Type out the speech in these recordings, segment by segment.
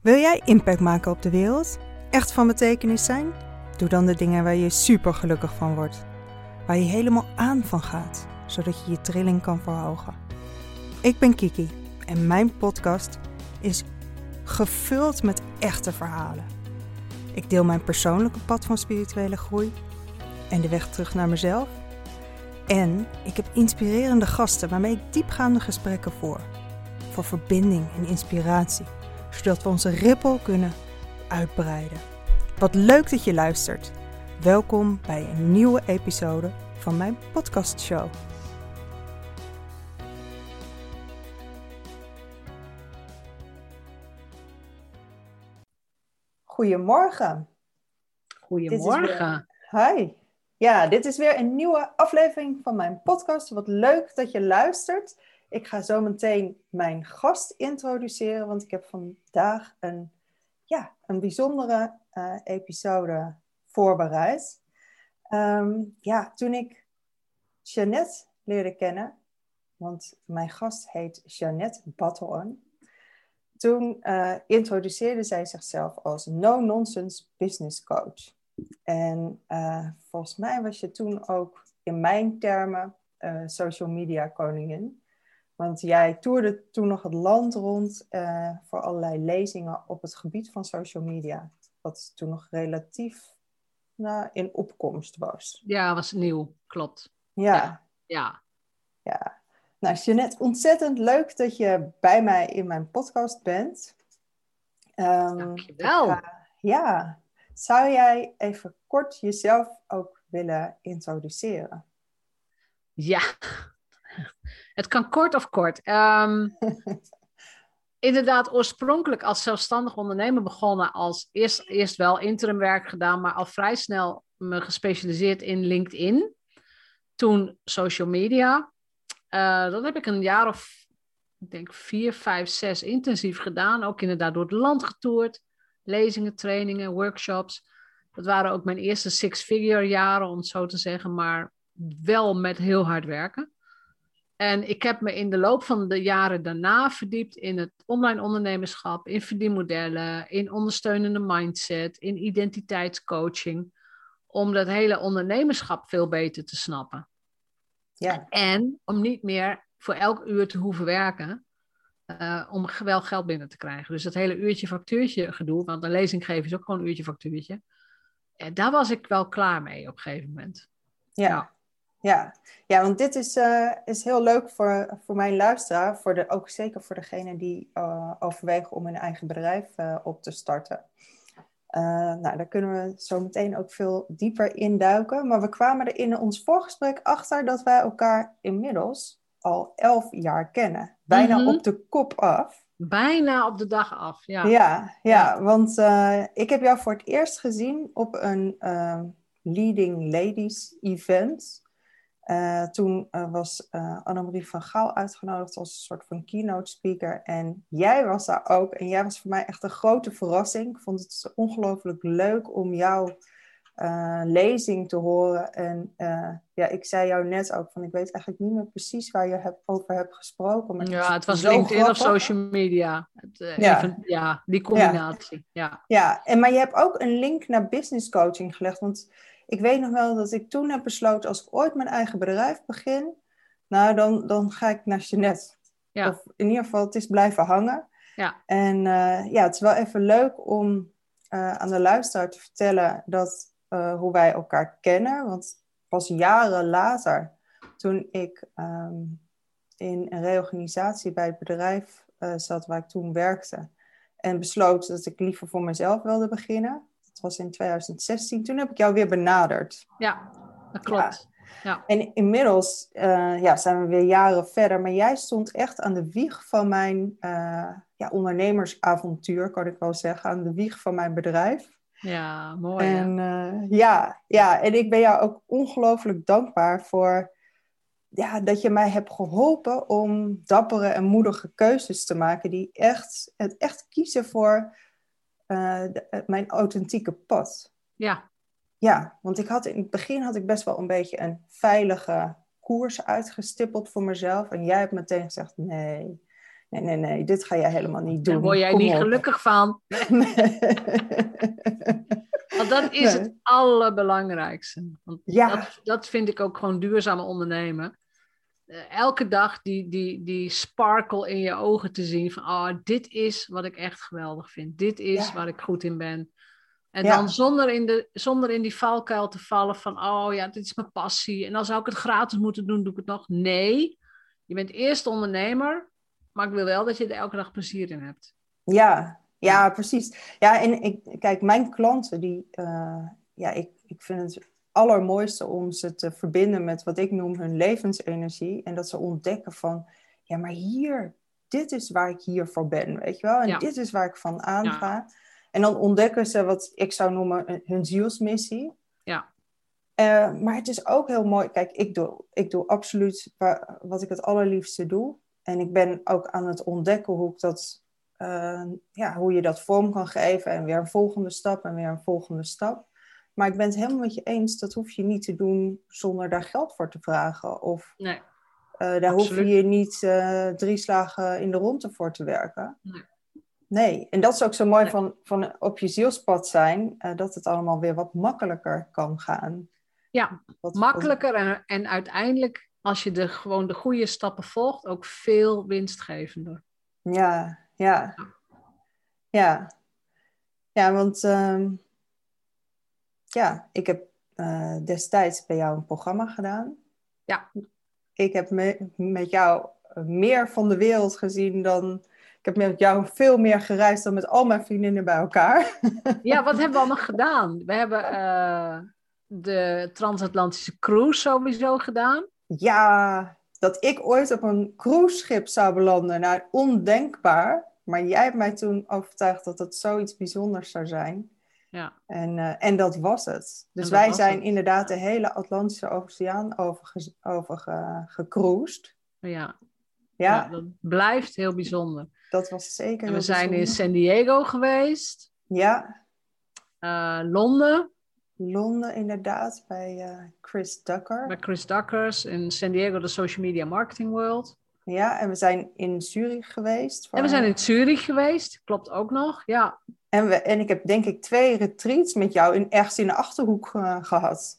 Wil jij impact maken op de wereld? Echt van betekenis zijn? Doe dan de dingen waar je super gelukkig van wordt. Waar je helemaal aan van gaat, zodat je je trilling kan verhogen. Ik ben Kiki en mijn podcast is gevuld met echte verhalen. Ik deel mijn persoonlijke pad van spirituele groei en de weg terug naar mezelf. En ik heb inspirerende gasten waarmee ik diepgaande gesprekken voer. Voor verbinding en inspiratie, zodat we onze rippel kunnen uitbreiden. Wat leuk dat je luistert. Welkom bij een nieuwe episode van mijn podcastshow. Goedemorgen. Goedemorgen. Hi. Ja, dit is weer een nieuwe aflevering van mijn podcast. Wat leuk dat je luistert. Ik ga zo meteen mijn gast introduceren, want ik heb vandaag een, ja, een bijzondere uh, episode voorbereid. Um, ja, toen ik Jeannette leerde kennen, want mijn gast heet Jeannette Batteron. Toen uh, introduceerde zij zichzelf als no-nonsense business coach. En uh, volgens mij was je toen ook in mijn termen social media koningin. Want jij toerde toen nog het land rond uh, voor allerlei lezingen op het gebied van social media. Wat toen nog relatief nou, in opkomst was. Ja, was nieuw, klopt. Ja. Ja. ja. ja. Nou, Jeanette, ontzettend leuk dat je bij mij in mijn podcast bent. Um, Dankjewel. Ga, ja. Zou jij even kort jezelf ook willen introduceren? Ja, het kan kort of kort. Um, inderdaad, oorspronkelijk als zelfstandig ondernemer begonnen als eerst, eerst wel interimwerk gedaan, maar al vrij snel me gespecialiseerd in LinkedIn. Toen social media. Uh, dat heb ik een jaar of, ik denk vier, vijf, zes intensief gedaan. Ook inderdaad door het land getoerd. Lezingen, trainingen, workshops. Dat waren ook mijn eerste six-figure jaren, om het zo te zeggen, maar wel met heel hard werken. En ik heb me in de loop van de jaren daarna verdiept in het online ondernemerschap, in verdienmodellen, in ondersteunende mindset, in identiteitscoaching, om dat hele ondernemerschap veel beter te snappen. Ja. En om niet meer voor elk uur te hoeven werken, uh, om wel geld binnen te krijgen. Dus dat hele uurtje factuurtje gedoe, want een lezing geven is ook gewoon een uurtje factuurtje. En daar was ik wel klaar mee op een gegeven moment. Ja. ja. Ja, ja want dit is, uh, is heel leuk voor, voor mijn luisteraar, voor de, ook zeker voor degene die uh, overwegen om een eigen bedrijf uh, op te starten. nou, daar kunnen we zo meteen ook veel dieper induiken. Maar we kwamen er in ons voorgesprek achter dat wij elkaar inmiddels al elf jaar kennen. Bijna mm -hmm. op de kop af. Bijna op de dag af, ja. Ja, ja, want ik heb jou voor het eerst gezien op een Leading Ladies event. Uh, toen uh, was uh, Annemarie van Gaal uitgenodigd als een soort van keynote speaker. En jij was daar ook. En jij was voor mij echt een grote verrassing. Ik vond het ongelooflijk leuk om jouw lezing te horen. En ja, ik zei jou net ook van ik weet eigenlijk niet meer precies waar je over hebt gesproken. Maar ja, het was LinkedIn grappig. of social media. Het, ja. Even, ja, die combinatie. Ja. ja. Ja. en maar je hebt ook een link naar business coaching gelegd. Want ik weet nog wel dat ik toen heb besloten, als ik ooit mijn eigen bedrijf begin, nou, dan, dan ga ik naar Jeanette. Ja. Of in ieder geval, het is blijven hangen. Ja. En uh, ja, het is wel even leuk om uh, aan de luisteraar te vertellen dat, uh, hoe wij elkaar kennen. Want pas jaren later, toen ik um, in een reorganisatie bij het bedrijf zat waar ik toen werkte, en besloot dat ik liever voor mezelf wilde beginnen, was in 2016. Toen heb ik jou weer benaderd. Ja, dat klopt. Ja. ja. En inmiddels uh, ja, zijn we weer jaren verder. Maar jij stond echt aan de wieg van mijn uh, ja, ondernemersavontuur, kan ik wel zeggen. Aan de wieg van mijn bedrijf. Ja, mooi. En uh, ja, ja, en ik ben jou ook ongelooflijk dankbaar voor ja, dat je mij hebt geholpen om dappere en moedige keuzes te maken. Die echt, het echt kiezen voor uh, de, mijn authentieke pad. Ja. Ja, want ik had in het begin had ik best wel een beetje een veilige koers uitgestippeld voor mezelf. En jij hebt meteen gezegd, nee, nee, nee, nee, dit ga jij helemaal niet doen. Daar word jij Kom niet op. gelukkig van. Want dat is Nee. het allerbelangrijkste. Want Ja. dat, dat vind ik ook gewoon duurzaam ondernemen. Eh, elke dag die, die, die sparkle in je ogen te zien van, oh, dit is wat ik echt geweldig vind. Dit is Ja. waar ik goed in ben. En Ja. dan zonder in, de, zonder in die valkuil te vallen van, oh ja, dit is mijn passie. En dan zou ik het gratis moeten doen, doe ik het nog. Nee, je bent eerst ondernemer, maar ik wil wel dat je er elke dag plezier in hebt. Ja, ja, precies. Ja, en ik, kijk, mijn klanten, die, eh, ja, ik, ik vind het allermooiste om ze te verbinden met wat ik noem hun levensenergie. En dat ze ontdekken van, ja, maar hier, dit is waar ik hier voor ben, weet je wel? En Ja. dit is waar ik van aanga. En dan ontdekken ze wat ik zou noemen hun zielsmissie. Ja. Eh, maar het is ook heel mooi. Kijk, ik doe, ik doe absoluut wa- wat ik het allerliefste doe. En ik ben ook aan het ontdekken hoe, ik dat, eh, ja, hoe je dat vorm kan geven. En weer een volgende stap en weer een volgende stap. Maar ik ben het helemaal met je eens. Dat hoef je niet te doen zonder daar geld voor te vragen. Of Nee. eh, daar hoef je niet eh, drie slagen in de ronde voor te werken. Nee. Nee, en dat is ook zo mooi Nee. van, van op je zielspad zijn. eh, dat het allemaal weer wat makkelijker kan gaan. Ja, Wat, makkelijker en, en uiteindelijk, als je de, gewoon de goede stappen volgt, ook veel winstgevender. Ja, ja. Ja, ja want ehm, ja, ik heb eh, destijds bij jou een programma gedaan. Ja. Ik heb me- met jou meer van de wereld gezien dan... Ik heb met jou veel meer gereisd dan met al mijn vriendinnen bij elkaar. Ja, wat hebben we allemaal gedaan? We hebben eh, de transatlantische cruise sowieso gedaan. Ja, dat ik ooit op een cruiseschip zou belanden. Nou, ondenkbaar. Maar jij hebt mij toen overtuigd dat het zoiets bijzonders zou zijn. Ja, En, eh, en dat was het. Dus wij zijn inderdaad de hele Atlantische Oceaan over, over ja, Ja, ja, dat blijft heel bijzonder. dat was zeker. En we zijn in. San Diego geweest, Ja, eh, Londen Londen inderdaad, bij eh, Chris Ducker. bij Chris Duckers, in San Diego de Social Media Marketing World. Ja, en we zijn in Zurich geweest. En we zijn in Zurich geweest, klopt ook nog. Ja, En, we, en ik heb denk ik twee retreats met jou in, ergens in de Achterhoek eh, gehad.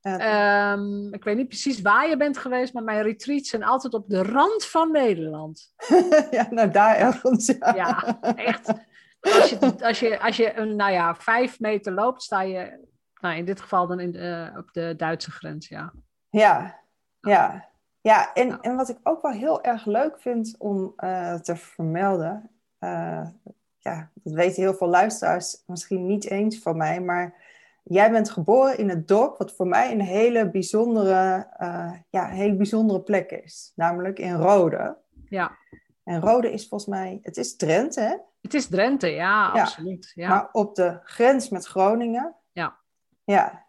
Ja, Ehm, ik weet niet precies waar je bent geweest, maar mijn retreats zijn altijd op de rand van Nederland. ja, nou daar ergens. Ja, Ja, echt. Als je, als je, als je een, nou ja, vijf meter loopt, sta je, nou in dit geval dan in, op de Duitse grens, ja. ja. ja. Ja en, Ja. en wat ik ook wel heel erg leuk vind om eh, te vermelden. eh, ja, dat weten heel veel luisteraars misschien niet eens van mij, maar jij bent geboren in het dorp wat voor mij een hele bijzondere, eh, ja, hele bijzondere plek is. Namelijk in Rode. Ja, En Rode is volgens mij, het is Drenthe, hè? het is Drenthe, ja, Ja, absoluut. Ja. maar op de grens met Groningen. Ja. Ja.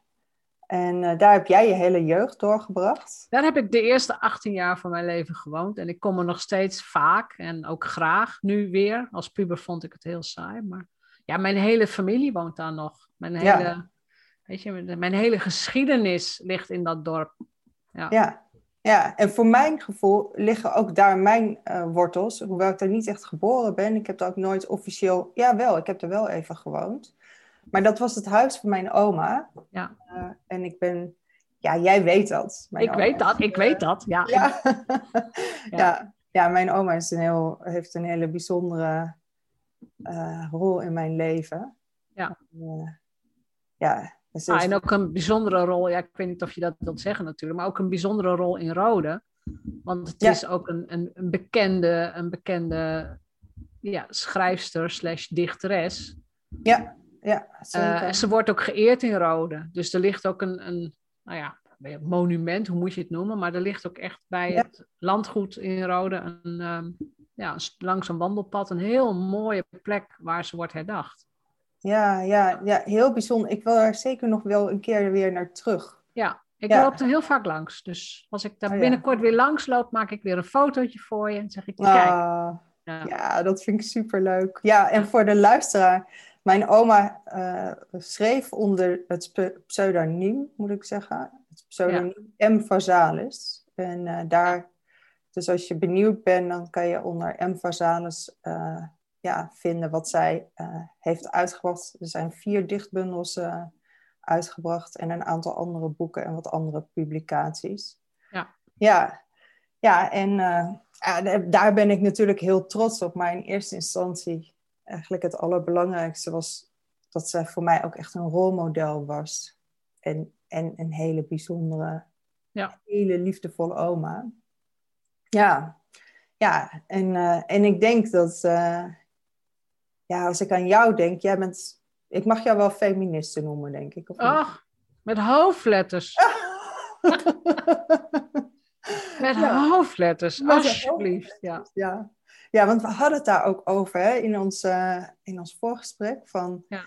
En eh, daar heb jij je hele jeugd doorgebracht. Daar heb ik de eerste 18 jaar van mijn leven gewoond. En ik kom er nog steeds vaak en ook graag nu weer. Als puber vond ik het heel saai. Maar ja, mijn hele familie woont daar nog. Mijn Ja. hele, weet je, mijn hele geschiedenis ligt in dat dorp. Ja. ja, en voor mijn gevoel liggen ook daar mijn eh, wortels. Hoewel ik daar niet echt geboren ben. Ik heb daar ook nooit officieel... Ja, wel, ik heb er wel even gewoond. Maar dat was het huis van mijn oma. Ja. Eh, en ik ben... Ja, jij weet dat. Mijn Ik weet is, dat, ik weet dat. Ja. Ja. ja. ja. mijn oma is een heel, heeft een hele bijzondere eh, rol in mijn leven. Ja. Eh, ja. dus Ah, en ook een bijzondere rol, ja, ik weet niet of je dat wilt zeggen natuurlijk, maar ook een bijzondere rol in Rode. Want het Ja. is ook een, een, een bekende, een bekende ja, schrijfster slash dichteres. ja, ja, zeker. Eh, ze wordt ook geëerd in Rode. Dus er ligt ook een, een nou ja, monument, hoe moet je het noemen? Maar er ligt ook echt bij Ja. het landgoed in Rode een, ehm, ja, langs een wandelpad een heel mooie plek waar ze wordt herdacht. ja, ja, ja, heel bijzonder. Ik wil daar zeker nog wel een keer weer naar terug. Ja, ik Ja. loop er heel vaak langs. Dus als ik daar Oh, ja. binnenkort weer langs loop, maak ik weer een fotootje voor je. En zeg ik, kijk. Ah, Ja. ja, dat vind ik superleuk. Ja, en voor de luisteraar. Mijn oma eh, schreef onder het pseudoniem, moet ik zeggen. Het pseudoniem M. Vazalis. En eh, daar Dus als je benieuwd bent, dan kan je onder M. Vazalis uh, ja, vinden wat zij heeft uitgebracht. Er zijn vier dichtbundels uitgebracht en een aantal andere boeken en wat andere publicaties. Ja, ja, ja en daar ben ik natuurlijk heel trots op. Maar in eerste instantie, eigenlijk het allerbelangrijkste was dat zij voor mij ook echt een rolmodel was. En, en een hele bijzondere, ja. hele liefdevolle oma. Ja, ja en, uh, en ik denk dat, uh, ja, als ik aan jou denk, jij bent, ik mag jou wel feministe noemen, denk ik. Of Ach, met hoofdletters. met ja. hoofdletters, alsjeblieft. Ja. ja. Ja, want we hadden het daar ook over hè, in, ons, uh, in ons voorgesprek. Van, ja.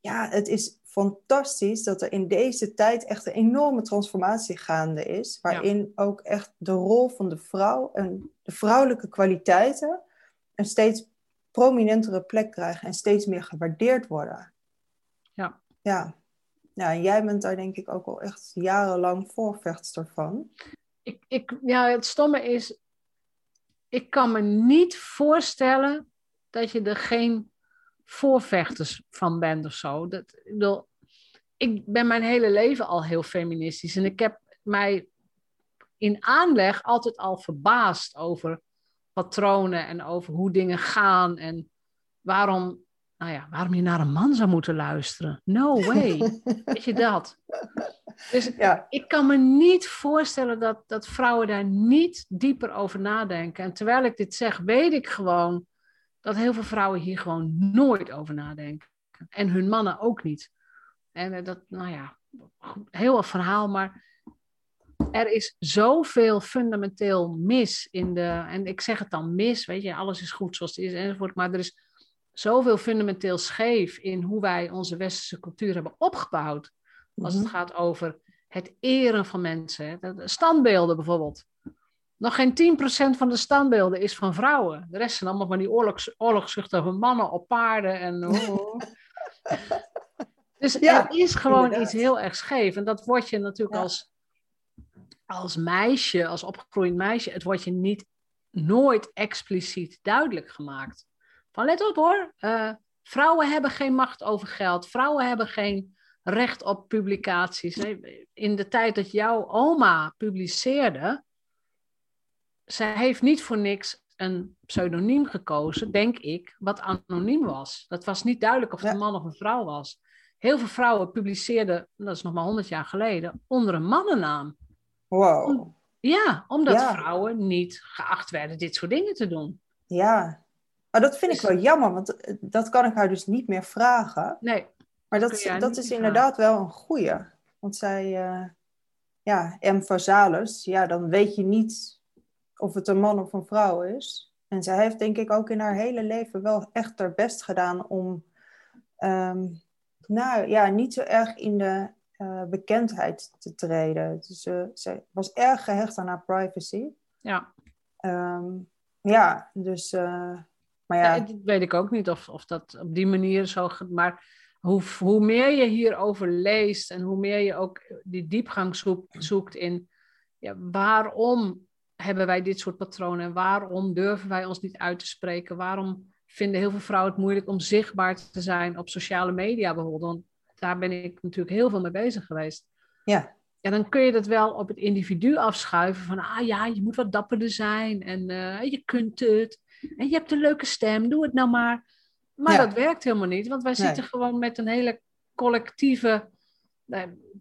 ja, het is fantastisch dat er in deze tijd echt een enorme transformatie gaande is. Waarin ja. ook echt de rol van de vrouw en de vrouwelijke kwaliteiten een steeds prominentere plek krijgen en steeds meer gewaardeerd worden. Ja. Ja. Ja, en jij bent daar denk ik ook al echt jarenlang voorvechtster van. Ik, ik, ja, het stomme is, ik kan me niet voorstellen dat je er geen voorvechters van bent of zo. Dat, ik, bedoel, ik ben mijn hele leven al heel feministisch. En ik heb mij in aanleg altijd al verbaasd over patronen en over hoe dingen gaan. En waarom, nou ja, waarom je naar een man zou moeten luisteren. No way. Weet je dat? Dus ja. ik kan me niet voorstellen dat, dat vrouwen daar niet dieper over nadenken. En terwijl ik dit zeg, weet ik gewoon dat heel veel vrouwen hier gewoon nooit over nadenken. En hun mannen ook niet. En dat, nou ja, heel een verhaal, maar er is zoveel fundamenteel mis in de. En ik zeg het dan mis, weet je, alles is goed zoals het is enzovoort. Maar er is zoveel fundamenteel scheef in hoe wij onze westerse cultuur hebben opgebouwd. Als het gaat over het eren van mensen. De standbeelden bijvoorbeeld. Nog geen 10% van de standbeelden is van vrouwen. De rest zijn allemaal van die oorlogs, oorlogszuchtige mannen op paarden. En, oh. dus ja, er is gewoon inderdaad. iets heel erg scheef. En dat wordt je natuurlijk ja. als, als meisje, als opgegroeid meisje, het wordt je niet nooit expliciet duidelijk gemaakt. Van let op hoor, uh, vrouwen hebben geen macht over geld. Vrouwen hebben geen recht op publicaties. In de tijd dat jouw oma publiceerde, zij heeft niet voor niks een pseudoniem gekozen, denk ik, wat anoniem was. Dat was niet duidelijk of het een man of een vrouw was. Heel veel vrouwen publiceerden, dat is nog maar honderd jaar geleden, onder een mannennaam. Wow. Om, ja, omdat ja. vrouwen niet geacht werden dit soort dingen te doen. Ja, maar dat vind dus, ik wel jammer, want dat kan ik haar dus niet meer vragen. Nee. Maar dat, dat is inderdaad wel een goeie. Want zij, uh, ja, M. Vazalis, ja, dan weet je niet of het een man of een vrouw is. En zij heeft denk ik ook in haar hele leven wel echt haar best gedaan om, um, nou ja, niet zo erg in de uh, bekendheid te treden. Dus uh, ze was erg gehecht aan haar privacy. Ja. Um, ja, dus, maar ja. ja. Dat weet ik ook niet of, of dat op die manier zo, maar hoe, hoe meer je hierover leest en hoe meer je ook die diepgang zoekt, zoekt in ja, waarom hebben wij dit soort patronen en waarom durven wij ons niet uit te spreken? Waarom vinden heel veel vrouwen het moeilijk om zichtbaar te zijn op sociale media bijvoorbeeld? Want daar ben ik natuurlijk heel veel mee bezig geweest. Ja. En dan kun je dat wel op het individu afschuiven van, ah ja, je moet wat dapperder zijn en uh, je kunt het. En je hebt een leuke stem, doe het nou maar. Maar ja. dat werkt helemaal niet, want wij nee. zitten gewoon met een hele collectieve,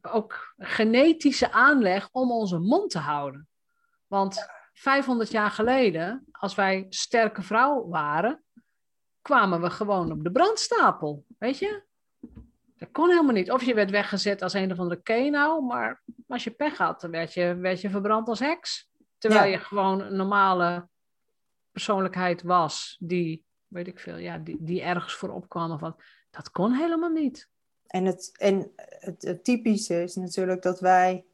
ook genetische aanleg om onze mond te houden. Want 500 jaar geleden, als wij sterke vrouw waren, kwamen we gewoon op de brandstapel. Weet je? Dat kon helemaal niet. Of je werd weggezet als een of andere kenau, maar als je pech had, dan werd je, werd je verbrand als heks. Terwijl ja. je gewoon een normale persoonlijkheid was, die, weet ik veel, ja, die, die ergens voor opkwam. Of wat. Dat kon helemaal niet. En, het, en het, het typische is natuurlijk dat wij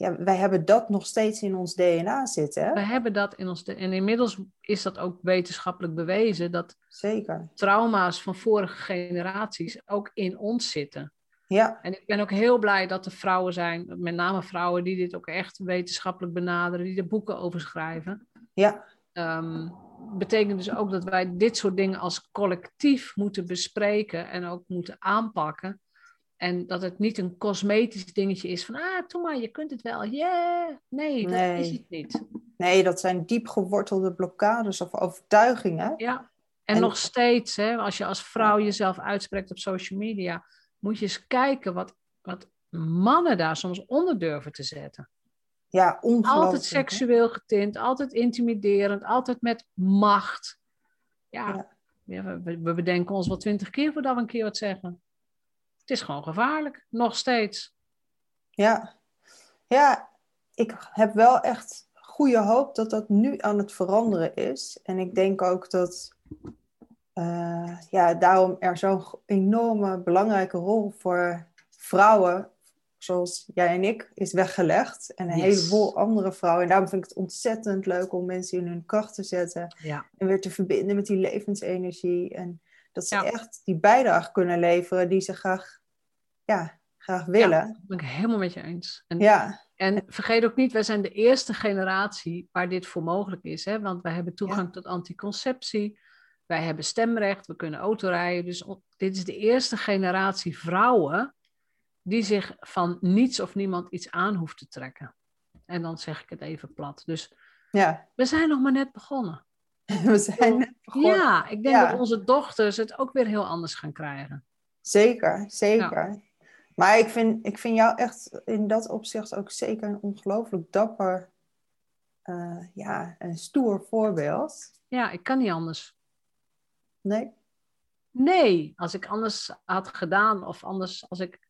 ja, wij hebben dat nog steeds in ons DNA zitten. Hè? We hebben dat in ons En inmiddels is dat ook wetenschappelijk bewezen dat Zeker. trauma's van vorige generaties ook in ons zitten. Ja. En ik ben ook heel blij dat er vrouwen zijn, met name vrouwen, die dit ook echt wetenschappelijk benaderen, die er boeken over schrijven. Ja. Um, betekent dus ook dat wij dit soort dingen als collectief moeten bespreken en ook moeten aanpakken. En dat het niet een cosmetisch dingetje is van, ah, doe maar, je kunt het wel. Yeah. Nee, dat is het niet. Nee, dat zijn diep gewortelde blokkades of overtuigingen. Ja, en, nog steeds, hè, als je als vrouw jezelf uitspreekt op social media, moet je eens kijken wat, wat mannen daar soms onder durven te zetten. Ja, ongelooflijk. Altijd seksueel getint, altijd intimiderend, altijd met macht. Ja, ja. we, we bedenken ons wel twintig keer voordat we een keer wat zeggen. Het is gewoon gevaarlijk, nog steeds. Ja, ja ik heb wel echt goede hoop dat dat nu aan het veranderen is. En ik denk ook dat uh, ja, daarom er zo'n enorme belangrijke rol voor vrouwen, zoals jij en ik, is weggelegd. En een heleboel andere vrouwen. En daarom vind ik het ontzettend leuk om mensen in hun kracht te zetten. Ja. En weer te verbinden met die levensenergie. En dat ze echt die bijdrage kunnen leveren die ze graag, ja, graag willen. Ja, dat ben ik helemaal met je eens. En, ja. en vergeet ook niet, wij zijn de eerste generatie waar dit voor mogelijk is. Hè? Want wij hebben toegang tot anticonceptie. Wij hebben stemrecht, we kunnen autorijden. Dus dit is de eerste generatie vrouwen die zich van niets of niemand iets aan hoeft te trekken. En dan zeg ik het even plat. Dus ja. we zijn nog maar net begonnen. We zijn net begonnen. Ja, ik denk dat onze dochters het ook weer heel anders gaan krijgen. Zeker, zeker. Maar ik vind, ik vind jou echt in dat opzicht ook zeker een ongelooflijk dapper, uh, ja, een stoer voorbeeld. Ja, ik kan niet anders. Nee? Nee, als ik anders had gedaan of anders als ik,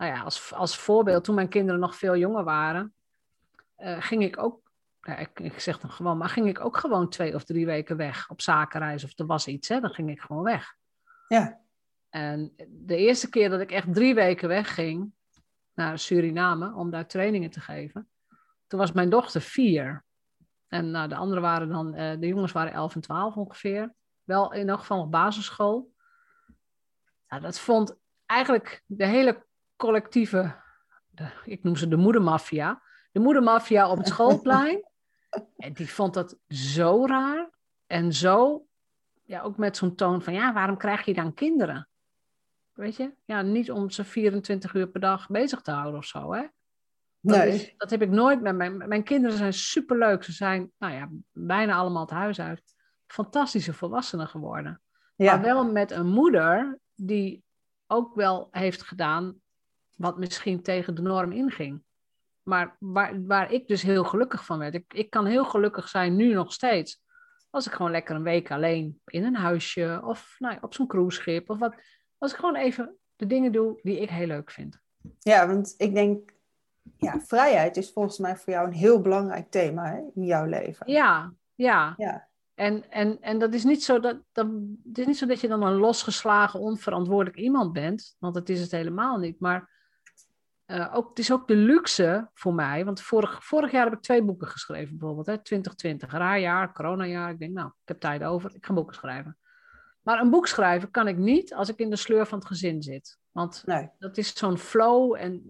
nou ja, als, als voorbeeld, toen mijn kinderen nog veel jonger waren, uh, ging ik ook, ik, ik zeg dan gewoon, maar ging ik ook gewoon twee of drie weken weg op zakenreis of er was iets, hè, dan ging ik gewoon weg. Ja. En de eerste keer dat ik echt drie weken wegging naar Suriname om daar trainingen te geven, toen was mijn dochter vier. En nou, de anderen waren dan, uh, de jongens waren elf en twaalf ongeveer wel in elk geval op basisschool. Nou, dat vond eigenlijk de hele collectieve, de, ik noem ze de moedermafia, de moedermafia op het schoolplein. en die vond dat zo raar en zo, ja, ook met zo'n toon van, ja, waarom krijg je dan kinderen? Weet je? Ja, niet om ze 24 uur per dag bezig te houden of zo, hè? Dat, nee. is, dat heb ik nooit met mijn... Mijn kinderen zijn superleuk. Ze zijn, nou ja, bijna allemaal het huis uit fantastische volwassenen geworden. Ja. Maar wel met een moeder die ook wel heeft gedaan wat misschien tegen de norm inging. Maar waar, waar ik dus heel gelukkig van werd. Ik, ik kan heel gelukkig zijn, nu nog steeds. Als ik gewoon lekker een week alleen in een huisje of nou, op zo'n cruiseschip of wat. Als ik gewoon even de dingen doe die ik heel leuk vind. Ja, want ik denk, ja, vrijheid is volgens mij voor jou een heel belangrijk thema hè, in jouw leven. Ja, ja. ja. En, en, en dat is niet zo dat, dat, het is niet zo dat je dan een losgeslagen, onverantwoordelijk iemand bent, want dat is het helemaal niet. Maar uh, ook, het is ook de luxe voor mij, want vorig, vorig jaar heb ik twee boeken geschreven, bijvoorbeeld, hè, 2020, raar jaar, coronajaar. Ik denk, nou, ik heb tijd over, ik ga boeken schrijven. Maar een boek schrijven kan ik niet als ik in de sleur van het gezin zit. Want nee. dat is zo'n flow en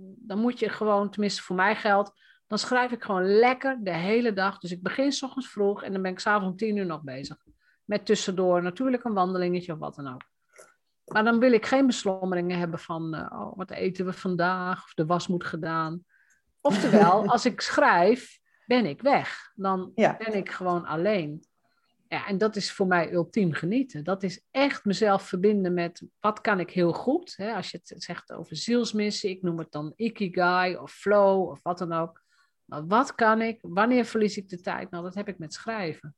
dan moet je gewoon, tenminste voor mij geldt, dan schrijf ik gewoon lekker de hele dag. Dus ik begin s ochtends vroeg en dan ben ik s'avonds om tien uur nog bezig. Met tussendoor natuurlijk een wandelingetje of wat dan ook. Maar dan wil ik geen beslommeringen hebben van, uh, oh, wat eten we vandaag? Of de was moet gedaan. Oftewel, als ik schrijf, ben ik weg. Dan ben ik gewoon alleen. Ja, en dat is voor mij ultiem genieten. Dat is echt mezelf verbinden met wat kan ik heel goed. Hè? Als je het zegt over zielsmissie, ik noem het dan ikigai of flow of wat dan ook. Maar wat kan ik? Wanneer verlies ik de tijd? Nou, dat heb ik met schrijven.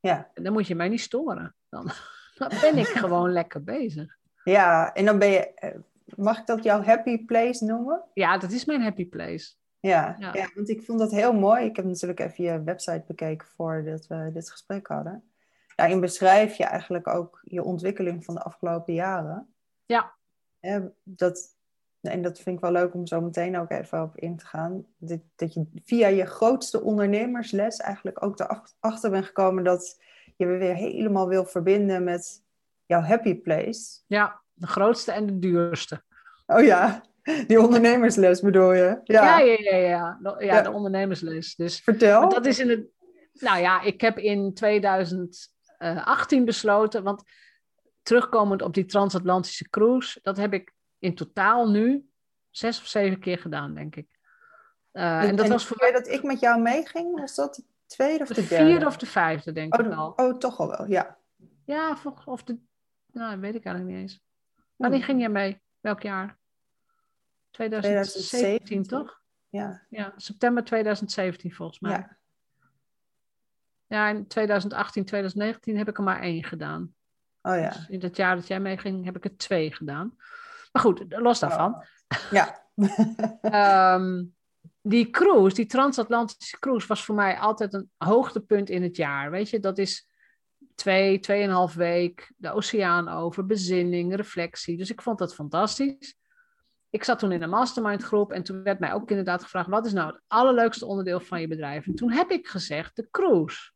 Ja. En dan moet je mij niet storen. Dan, dan ben ik gewoon lekker bezig. Ja, en dan ben je... Eh, mag ik dat jouw happy place noemen? Ja, dat is mijn happy place. Ja, ja. want ik vond dat heel mooi. Ik heb natuurlijk even je website bekeken voordat we dit gesprek hadden. Daarin beschrijf je eigenlijk ook je ontwikkeling van de afgelopen jaren. Ja. ja dat, en dat vind ik wel leuk om zo meteen ook even op in te gaan. Dat, dat je via je grootste ondernemersles eigenlijk ook erachter bent gekomen dat je weer helemaal wil verbinden met jouw happy place. Ja, de grootste en de duurste. Oh ja, die ondernemersles bedoel je? Ja, ja, ja, ja. Ja, ja, de ondernemersles. Dus, Vertel. Dat is in het, Nou ja, ik heb in 2018 besloten, want terugkomend op die transatlantische cruise, dat heb ik in totaal nu zes of zeven keer gedaan, denk ik. Uh, en, dat was voor mij dat ik met jou meeging, was dat de tweede of de, de derde? vierde of de vijfde, denk oh, ik wel. Oh, toch al wel, ja. Ja, of de, nou, weet ik eigenlijk niet eens. Wanneer ging jij mee? Welk jaar? 2017, 2017 toch? Ja. Ja, september 2017 volgens mij. Ja. Ja, in 2018, 2019 heb ik er maar één gedaan. Oh ja. Dus in het jaar dat jij meeging, heb ik er twee gedaan. Maar goed, los daarvan. Oh. Ja. um, die cruise, die transatlantische cruise, was voor mij altijd een hoogtepunt in het jaar. Weet je, dat is twee, tweeënhalf week, de oceaan over, bezinning, reflectie. Dus ik vond dat fantastisch. Ik zat toen in een mastermind groep en toen werd mij ook inderdaad gevraagd: wat is nou het allerleukste onderdeel van je bedrijf? En toen heb ik gezegd: de cruise.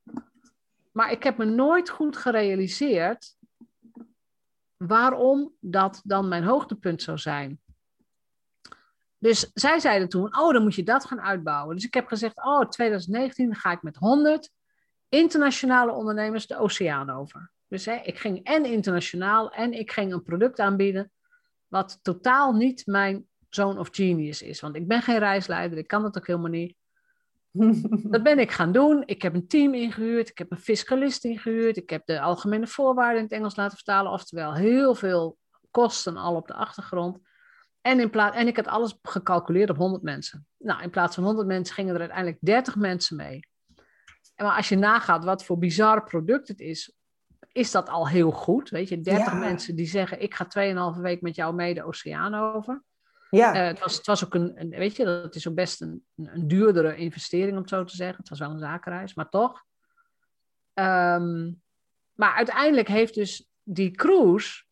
Maar ik heb me nooit goed gerealiseerd waarom dat dan mijn hoogtepunt zou zijn. Dus zij zeiden toen: Oh, dan moet je dat gaan uitbouwen. Dus ik heb gezegd: Oh, 2019 ga ik met 100 internationale ondernemers de oceaan over. Dus hè, ik ging en internationaal en ik ging een product aanbieden wat totaal niet mijn zone of genius is. Want ik ben geen reisleider, ik kan dat ook helemaal niet. dat ben ik gaan doen. Ik heb een team ingehuurd, ik heb een fiscalist ingehuurd, ik heb de algemene voorwaarden in het Engels laten vertalen, oftewel heel veel kosten al op de achtergrond. En, in plaats, en ik had alles gecalculeerd op 100 mensen. Nou, in plaats van 100 mensen gingen er uiteindelijk 30 mensen mee. Maar als je nagaat wat voor bizar product het is, is dat al heel goed. Weet je, 30 mensen die zeggen: Ik ga 2,5 week met jou mee de oceaan over. Ja. Uh, het, was, het was ook een, een, weet je, dat is ook best een, een duurdere investering om het zo te zeggen. Het was wel een zakenreis, maar toch. Um, maar uiteindelijk heeft dus die cruise,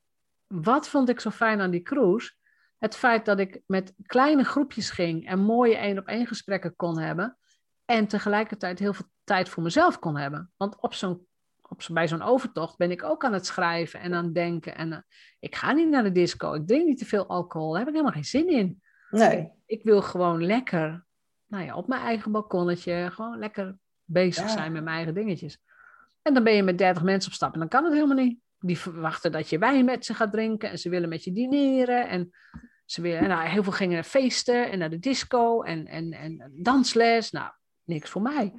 wat vond ik zo fijn aan die cruise? Het feit dat ik met kleine groepjes ging en mooie één op één gesprekken kon hebben. En tegelijkertijd heel veel tijd voor mezelf kon hebben. Want op zo'n op, bij zo'n overtocht ben ik ook aan het schrijven en aan het denken. En uh, ik ga niet naar de disco, ik drink niet te veel alcohol, daar heb ik helemaal geen zin in. Nee. Ik, wil gewoon lekker, nou ja, op mijn eigen balkonnetje, gewoon lekker bezig Ja. zijn met mijn eigen dingetjes. En dan ben je met 30 mensen op stap en dan kan het helemaal niet. Die verwachten dat je wijn met ze gaat drinken en ze willen met je dineren. En ze willen, nou, heel veel gingen naar feesten en naar de disco en, en, en dansles. Nou, niks voor mij.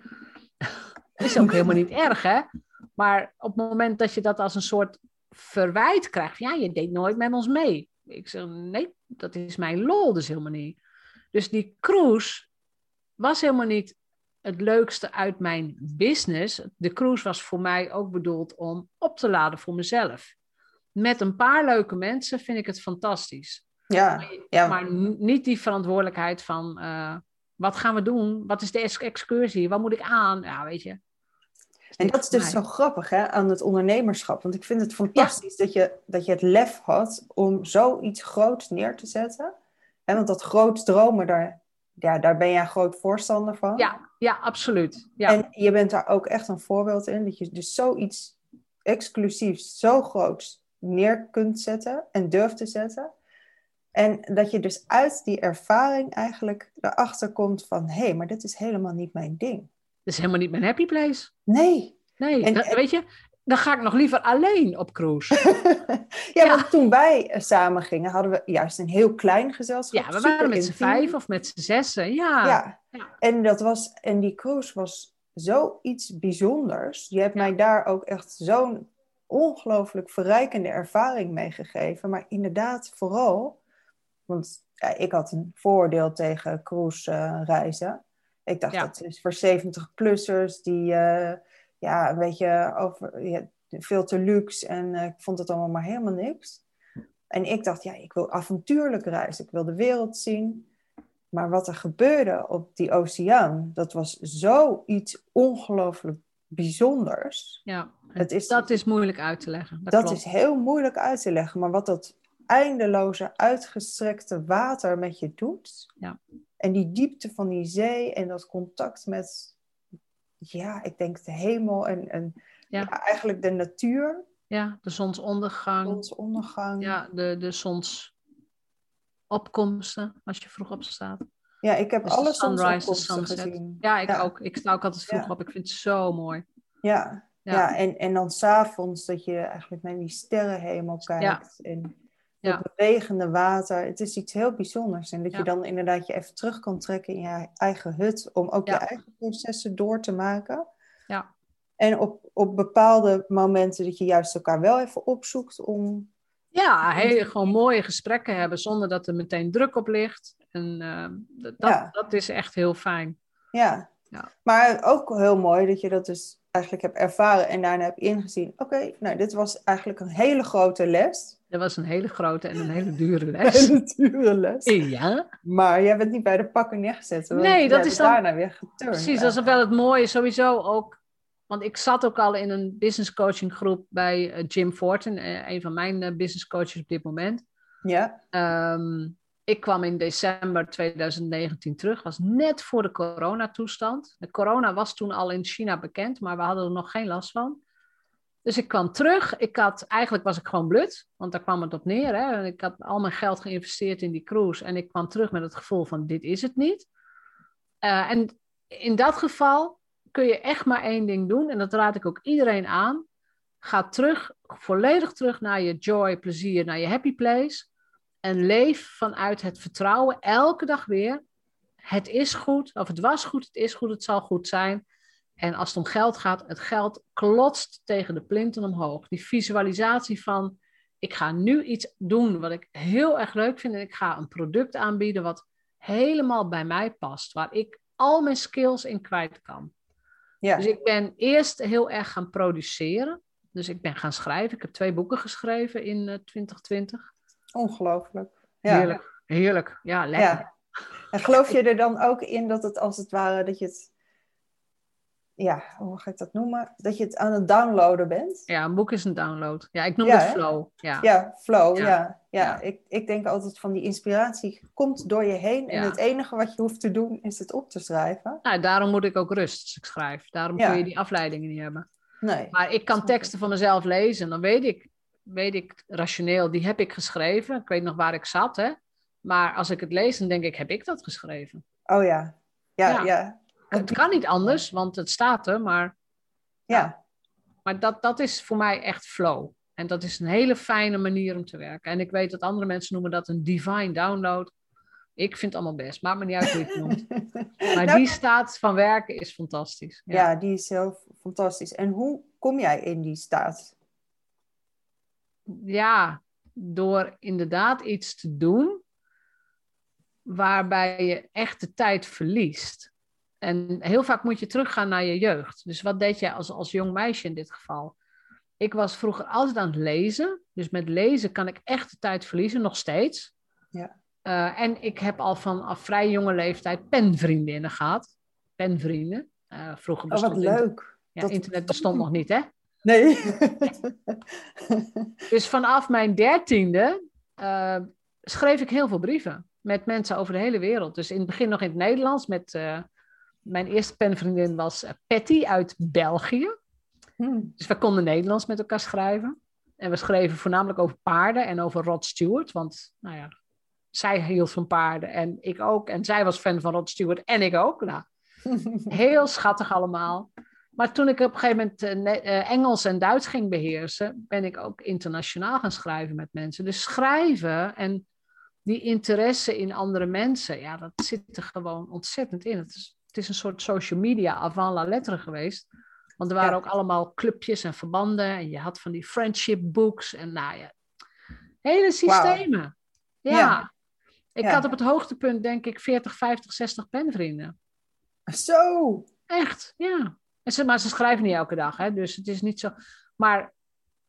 Dat is ook helemaal niet erg, hè? Maar op het moment dat je dat als een soort verwijt krijgt, ja, je deed nooit met ons mee. Ik zeg, nee, dat is mijn lol dus helemaal niet. Dus die cruise was helemaal niet het leukste uit mijn business. De cruise was voor mij ook bedoeld om op te laden voor mezelf. Met een paar leuke mensen vind ik het fantastisch. Ja, ja. Maar niet die verantwoordelijkheid van eh, wat gaan we doen? Wat is de ex- excursie? Wat moet ik aan? Ja, weet je. En dat is dus zo grappig hè, aan het ondernemerschap. Want ik vind het fantastisch dat, je, dat je het lef had om zoiets groots neer te zetten. En want dat groot dromen, daar, ja, daar ben jij groot voorstander van. Ja, ja absoluut. Ja. En je bent daar ook echt een voorbeeld in. Dat je dus zoiets exclusiefs, zo groots neer kunt zetten en durft te zetten. En dat je dus uit die ervaring eigenlijk erachter komt van... hé, hey, maar dit is helemaal niet mijn ding. Dat is helemaal niet mijn happy place. Nee. Nee, En- dat- weet je, dan ga ik nog liever alleen op cruise. ja, Ja. want toen wij eh, samen gingen, hadden we juist een heel klein gezelschap. Ja, we waren met z'n vijf of met z'n zessen. Ja, Ja. Ja. En, dat was, en die cruise was zoiets bijzonders. Je hebt Ja. mij daar ook echt zo'n ongelooflijk verrijkende ervaring mee gegeven. Maar inderdaad, vooral, want ja, ik had een vooroordeel tegen cruise eh, reizen. Ik dacht, Ja. dat is voor 70-plussers die eh, ja, een beetje over, ja, veel te luxe. En eh, ik vond het allemaal maar helemaal niks. En ik dacht, ja, ik wil avontuurlijk reizen. Ik wil de wereld zien. Maar wat er gebeurde op die oceaan, dat was zoiets ongelooflijk bijzonders. ja. Het is, dat is moeilijk uit te leggen. Dat, dat is heel moeilijk uit te leggen. Maar wat dat eindeloze, uitgestrekte water met je doet. Ja. En die diepte van die zee en dat contact met, ja, ik denk de hemel en, en Ja. ja, eigenlijk de natuur, Ja, de zonsondergang. zonsondergang. Ja, de, de zonsopkomsten, als je vroeg opstaat. Ja, ik heb Dus alle zonsopkomsten gezien. Ja, ik Ja. ook. Ik sta ook altijd vroeg op. Ik vind het zo mooi. Ja, Ja. ja. en, en dan s'avonds dat je eigenlijk naar die sterrenhemel kijkt. En Ja. het bewegende water. Het is iets heel bijzonders. En dat Ja. je dan inderdaad je even terug kan trekken in je eigen hut. Om ook Ja. je eigen processen door te maken. Ja. En op, op bepaalde momenten dat je juist elkaar wel even opzoekt om... Ja, heel, gewoon mooie gesprekken hebben zonder dat er meteen druk op ligt. En eh, dat, Ja. dat is echt heel fijn. Ja. Ja. Maar ook heel mooi dat je dat dus eigenlijk hebt ervaren en daarna hebt ingezien. Oké, nou dit was eigenlijk een hele grote les. Dat was een hele grote en een hele dure Een les. hele dure les. Ja, Maar jij bent niet bij de pakken neergezet. Nee, dat is dan- daarna weer geturnd. precies. Dat is wel het mooie sowieso ook. Want ik zat ook al in een business coaching groep bij eh, Jim Fortin, eh, een van mijn eh, business coaches op dit moment. Ja, Ehm, ik kwam in december 2019 terug, was net voor de coronatoestand. De corona was toen al in China bekend, maar we hadden er nog geen last van. Dus ik kwam terug. Ik had, eigenlijk was ik gewoon blut, want daar kwam het op neer. Hè. Ik had al mijn geld geïnvesteerd in die cruise en ik kwam terug met het gevoel van dit is het niet. Eh, en in dat geval kun je echt maar één ding doen en dat raad ik ook iedereen aan. Ga terug, volledig terug naar je joy, plezier, naar je happy place. En leef vanuit het vertrouwen elke dag weer. Het is goed, of het was goed, het is goed, het zal goed zijn. En als het om geld gaat, het geld klotst tegen de plinten omhoog. Die visualisatie van, ik ga nu iets doen wat ik heel erg leuk vind. En ik ga een product aanbieden wat helemaal bij mij past. Waar ik al mijn skills in kwijt kan. ja. Dus ik ben eerst heel erg gaan produceren. Dus ik ben gaan schrijven. Ik heb twee boeken geschreven in eh, 2020. ongelooflijk. Ja. Heerlijk, heerlijk. Ja, lekker. Ja. En geloof je er dan ook in dat het als het ware, dat je het, ja, hoe ga ik dat noemen? Dat je het aan het downloaden bent? Ja, een boek is een download. Ja, ik noem Ja, het hè? flow. Ja. Ja, flow, Ja. ja. Ik, ik denk altijd van die inspiratie komt door je heen. En het enige wat je hoeft te doen is het op te schrijven. Nou, daarom moet ik ook rust als ik schrijf. Daarom kun je die afleidingen niet hebben. Nee. Maar ik kan teksten van mezelf lezen. Dan weet ik, weet ik rationeel, die heb ik geschreven. Ik weet nog waar ik zat, hè. Maar als ik het lees, dan denk ik, heb ik dat geschreven? Oh ja. Ja, Ja. Het kan niet anders, want het staat er. Maar, Ja. maar dat, dat is voor mij echt flow. En dat is een hele fijne manier om te werken. En ik weet dat andere mensen noemen dat een divine download. Ik vind het allemaal best. Maakt me niet uit hoe je het noemt. Maar Nou, die staat van werken is fantastisch. Ja. Ja, die is heel fantastisch. En hoe kom jij in die staat? ja, door inderdaad iets te doen waarbij je echt de tijd verliest. En heel vaak moet je teruggaan naar je jeugd. Dus wat deed jij als, als jong meisje in dit geval? Ik was vroeger altijd aan het lezen. Dus met lezen kan ik echt de tijd verliezen, nog steeds. Ja. Eh, en ik heb al vanaf vrij jonge leeftijd penvriendinnen gehad. Penvrienden. Eh, vroeger Oh, bestond wat inter- leuk. ja, Dat- internet bestond nog niet, hè? Nee. Dus vanaf mijn dertiende eh, schreef ik heel veel brieven met mensen over de hele wereld. Dus in het begin nog in het Nederlands. Met, mijn eerste penvriendin was eh, Patty uit België. Hm. Dus we konden Nederlands met elkaar schrijven. En we schreven voornamelijk over paarden en over Rod Stewart. Want nou ja, zij hield van paarden en ik ook. En zij was fan van Rod Stewart en ik ook. Nou, Heel schattig allemaal. Maar toen ik op een gegeven moment eh, eh, Engels en Duits ging beheersen, ben ik ook internationaal gaan schrijven met mensen. Dus schrijven en die interesse in andere mensen, ja, dat zit er gewoon ontzettend in. Het is, het is een soort social media avant la lettre geweest. Want er waren Ja. ook allemaal clubjes en verbanden. En je had van die friendship books. En nou ja, hele systemen. Ja. Ja. Ik Ja. had op het hoogtepunt denk ik 40, 50, 60 penvrienden. Zo. Echt, ja. En ze, maar ze schrijven niet elke dag, hè, dus het is niet zo. Maar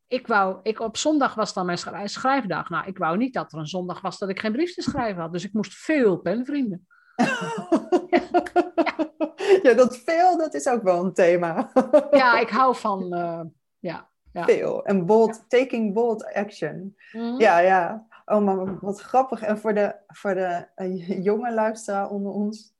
ik wou, ik, op zondag was dan mijn schrij- schrijfdag. Nou, ik wou niet dat er een zondag was dat ik geen brief te schrijven had. Dus ik moest veel penvrienden. Ja, dat veel, dat is ook wel een thema. Ja, ik hou van, eh, ja. ja. Veel. En bold, taking bold action. Mhm. Ja, ja. Oh, maar wat grappig. En voor de, voor de eh, jonge luisteraar onder ons,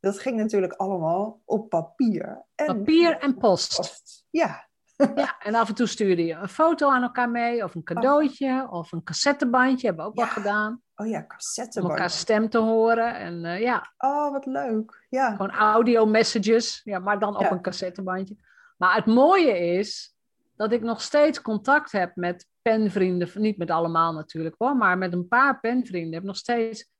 dat ging natuurlijk allemaal op papier. En Papier en post. post. Ja. Ja, en af en toe stuurde je een foto aan elkaar mee, of een cadeautje, of een cassettebandje, hebben we ook Ja. wel gedaan. Oh ja, Om cassettebandje. elkaar stem te horen. En eh, ja, Oh, wat leuk. Ja. gewoon audio messages, ja, maar dan op Ja. een cassettebandje. Maar het mooie is dat ik nog steeds contact heb met penvrienden, niet met allemaal natuurlijk hoor, maar met een paar penvrienden heb ik nog steeds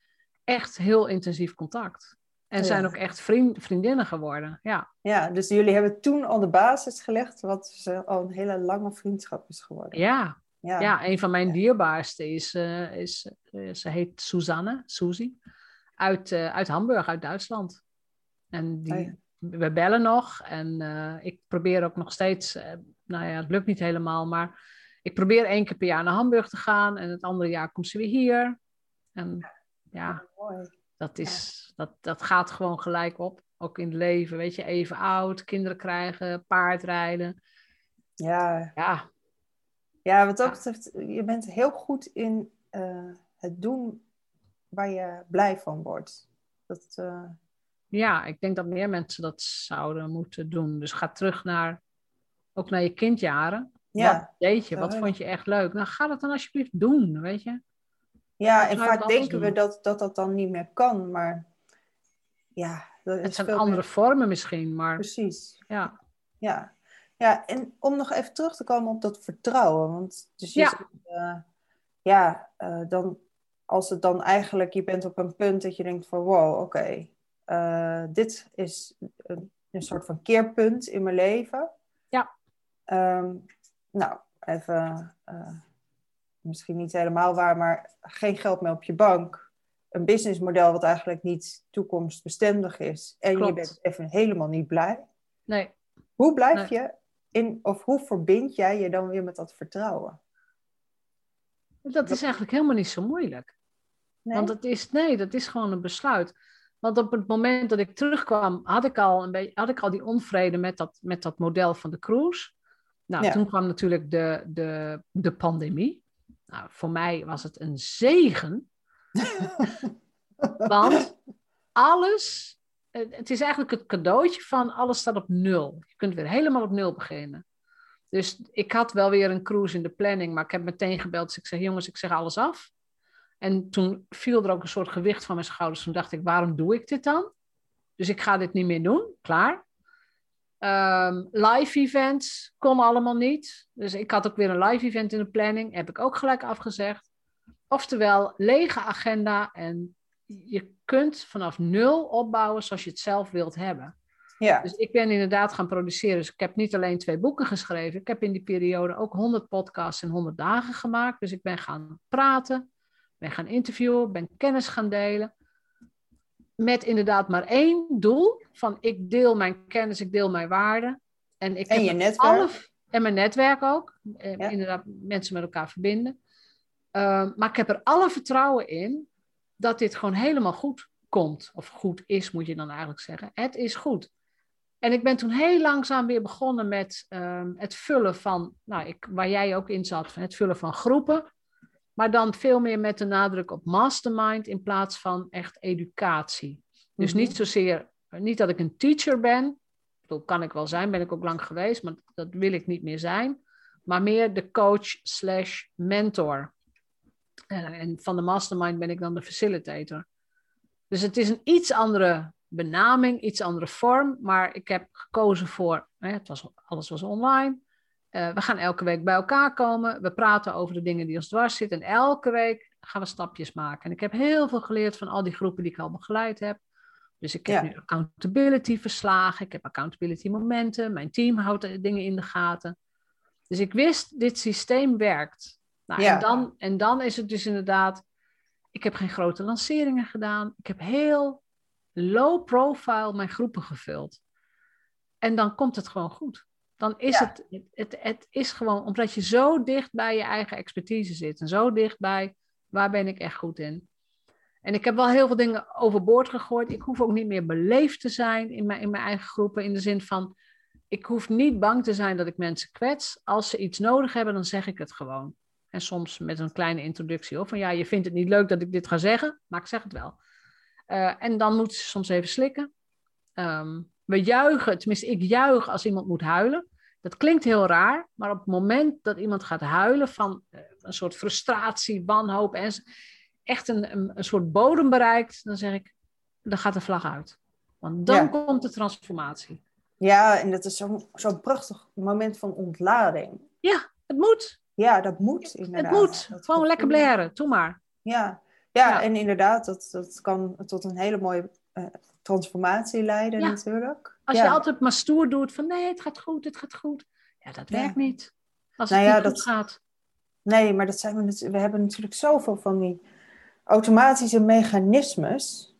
echt heel intensief contact. En Ja. zijn ook echt vriend, vriendinnen geworden, ja. ja, dus jullie hebben toen al de basis gelegd, wat eh, al een hele lange vriendschap is geworden. Ja, Ja. Ja, een van mijn dierbaarste is, eh, is eh, ze heet Suzanne, Suzy, uit, eh, uit Hamburg, uit Duitsland. En die, Oh we bellen nog en ik probeer ook nog steeds, nou ja, het lukt niet helemaal, maar ik probeer één keer per jaar naar Hamburg te gaan en het andere jaar komt ze weer hier. En ja, dat, is, dat, dat gaat gewoon gelijk op, ook in het leven, weet je, even oud, kinderen krijgen, paardrijden. Ja. Ja, ja, wat dat betreft, je bent heel goed in eh, het doen waar je blij van wordt. Dat, eh, Ja, ik denk dat meer mensen dat zouden moeten doen. Dus ga terug naar, ook naar je kindjaren. Ja. Wat deed je? Wat vond je echt leuk? Nou, ga dat dan alsjeblieft doen, weet je? ja, en vaak denken we dat, dat dat dan niet meer kan, maar ja, dat Het zijn andere meer- vormen misschien, maar Precies. ja. Ja. ja, en om nog even terug te komen op dat vertrouwen. Want dus je Ja. zegt, eh, ja, eh, dan, als het dan eigenlijk, je bent op een punt dat je denkt van wow, oké, eh, dit is een, een soort van keerpunt in mijn leven. Ja. Ehm, nou, even, misschien niet helemaal waar, maar geen geld meer op je bank. Een businessmodel wat eigenlijk niet toekomstbestendig is. En je bent even helemaal niet blij. Nee, Hoe blijf Nee. je in, of hoe verbind jij je dan weer met dat vertrouwen? dat is eigenlijk helemaal niet zo moeilijk. Nee? Want het is, nee, dat is gewoon een besluit. Want op het moment dat ik terugkwam, had ik al, een beetje, had ik al die onvrede met dat, met dat model van de cruise. Nou, Ja. toen kwam natuurlijk de, de, de pandemie. Nou, voor mij was het een zegen. Want alles, het is eigenlijk het cadeautje van alles staat op nul. Je kunt weer helemaal op nul beginnen. Dus ik had wel weer een cruise in de planning, maar ik heb meteen gebeld. Dus ik zeg, jongens, ik zeg alles af. En toen viel er ook een soort gewicht van mijn schouders. Toen dacht ik, waarom doe ik dit dan? Dus ik ga dit niet meer doen, klaar. Ehm, live events kon allemaal niet. Dus ik had ook weer een live event in de planning. Heb ik ook gelijk afgezegd. Oftewel, lege agenda en je kunt vanaf nul opbouwen zoals je het zelf wilt hebben. ja, Dus ik ben inderdaad gaan produceren. Dus ik heb niet alleen twee boeken geschreven. Ik heb in die periode ook 100 podcasts in 100 dagen gemaakt. Dus ik ben gaan praten, ben gaan interviewen, ben kennis gaan delen. Met inderdaad maar één doel: van ik deel mijn kennis, ik deel mijn waarden. En, ik En heb je netwerk. alle- en mijn netwerk ook. Eh, Ja. Inderdaad, mensen met elkaar verbinden. Ehm, maar ik heb er alle vertrouwen in dat dit gewoon helemaal goed komt. Of goed is, moet je dan eigenlijk zeggen. Het is goed. En ik ben toen heel langzaam weer begonnen met ehm, het vullen van, nou, ik, waar jij ook in zat, het vullen van groepen. Maar dan veel meer met de nadruk op mastermind in plaats van echt educatie. Dus Mhm. niet zozeer, niet dat ik een teacher ben. Dat kan ik wel zijn, ben ik ook lang geweest, maar dat wil ik niet meer zijn. Maar meer de coach slash mentor. En, en van de mastermind ben ik dan de facilitator. Dus het is een iets andere benaming, iets andere vorm. Maar ik heb gekozen voor, hè, het was, alles was online. Eh, we gaan elke week bij elkaar komen. We praten over de dingen die ons dwars zitten. En elke week gaan we stapjes maken. En ik heb heel veel geleerd van al die groepen die ik al begeleid heb. Dus ik heb Ja. nu accountability verslagen. Ik heb accountability momenten. Mijn team houdt dingen in de gaten. Dus ik wist, dit systeem werkt. Nou, Ja. en, dan, en dan is het dus inderdaad... Ik heb geen grote lanceringen gedaan. Ik heb heel low profile mijn groepen gevuld. En dan komt het gewoon goed. Dan is Ja. het, het, het, het is gewoon, omdat je zo dicht bij je eigen expertise zit. En zo dicht bij, waar ben ik echt goed in? En ik heb wel heel veel dingen overboord gegooid. Ik hoef ook niet meer beleefd te zijn in mijn, in mijn eigen groepen. In de zin van, ik hoef niet bang te zijn dat ik mensen kwets. Als ze iets nodig hebben, dan zeg ik het gewoon. En soms met een kleine introductie. Of van ja, je vindt het niet leuk dat ik dit ga zeggen, maar ik zeg het wel. Uh, en dan moeten ze soms even slikken. Um, we juichen, tenminste ik juich als iemand moet huilen. Dat klinkt heel raar, maar op het moment dat iemand gaat huilen van eh, een soort frustratie, wanhoop en echt een, een, een soort bodem bereikt, dan zeg ik, dan gaat de vlag uit. Want dan komt de transformatie. Ja, en dat is zo'n zo prachtig moment van ontlading. Ja, het moet. Ja, dat moet inderdaad. Het moet. Dat Gewoon lekker blaren, doe maar. Ja. ja, en inderdaad, dat, dat kan tot een hele mooie uh, transformatie leiden natuurlijk. Als je altijd maar stoer doet van nee, het gaat goed, het gaat goed. Ja, dat werkt niet. Als het nou niet goed gaat. Nee, maar dat zijn we, we hebben natuurlijk zoveel van die automatische mechanismes.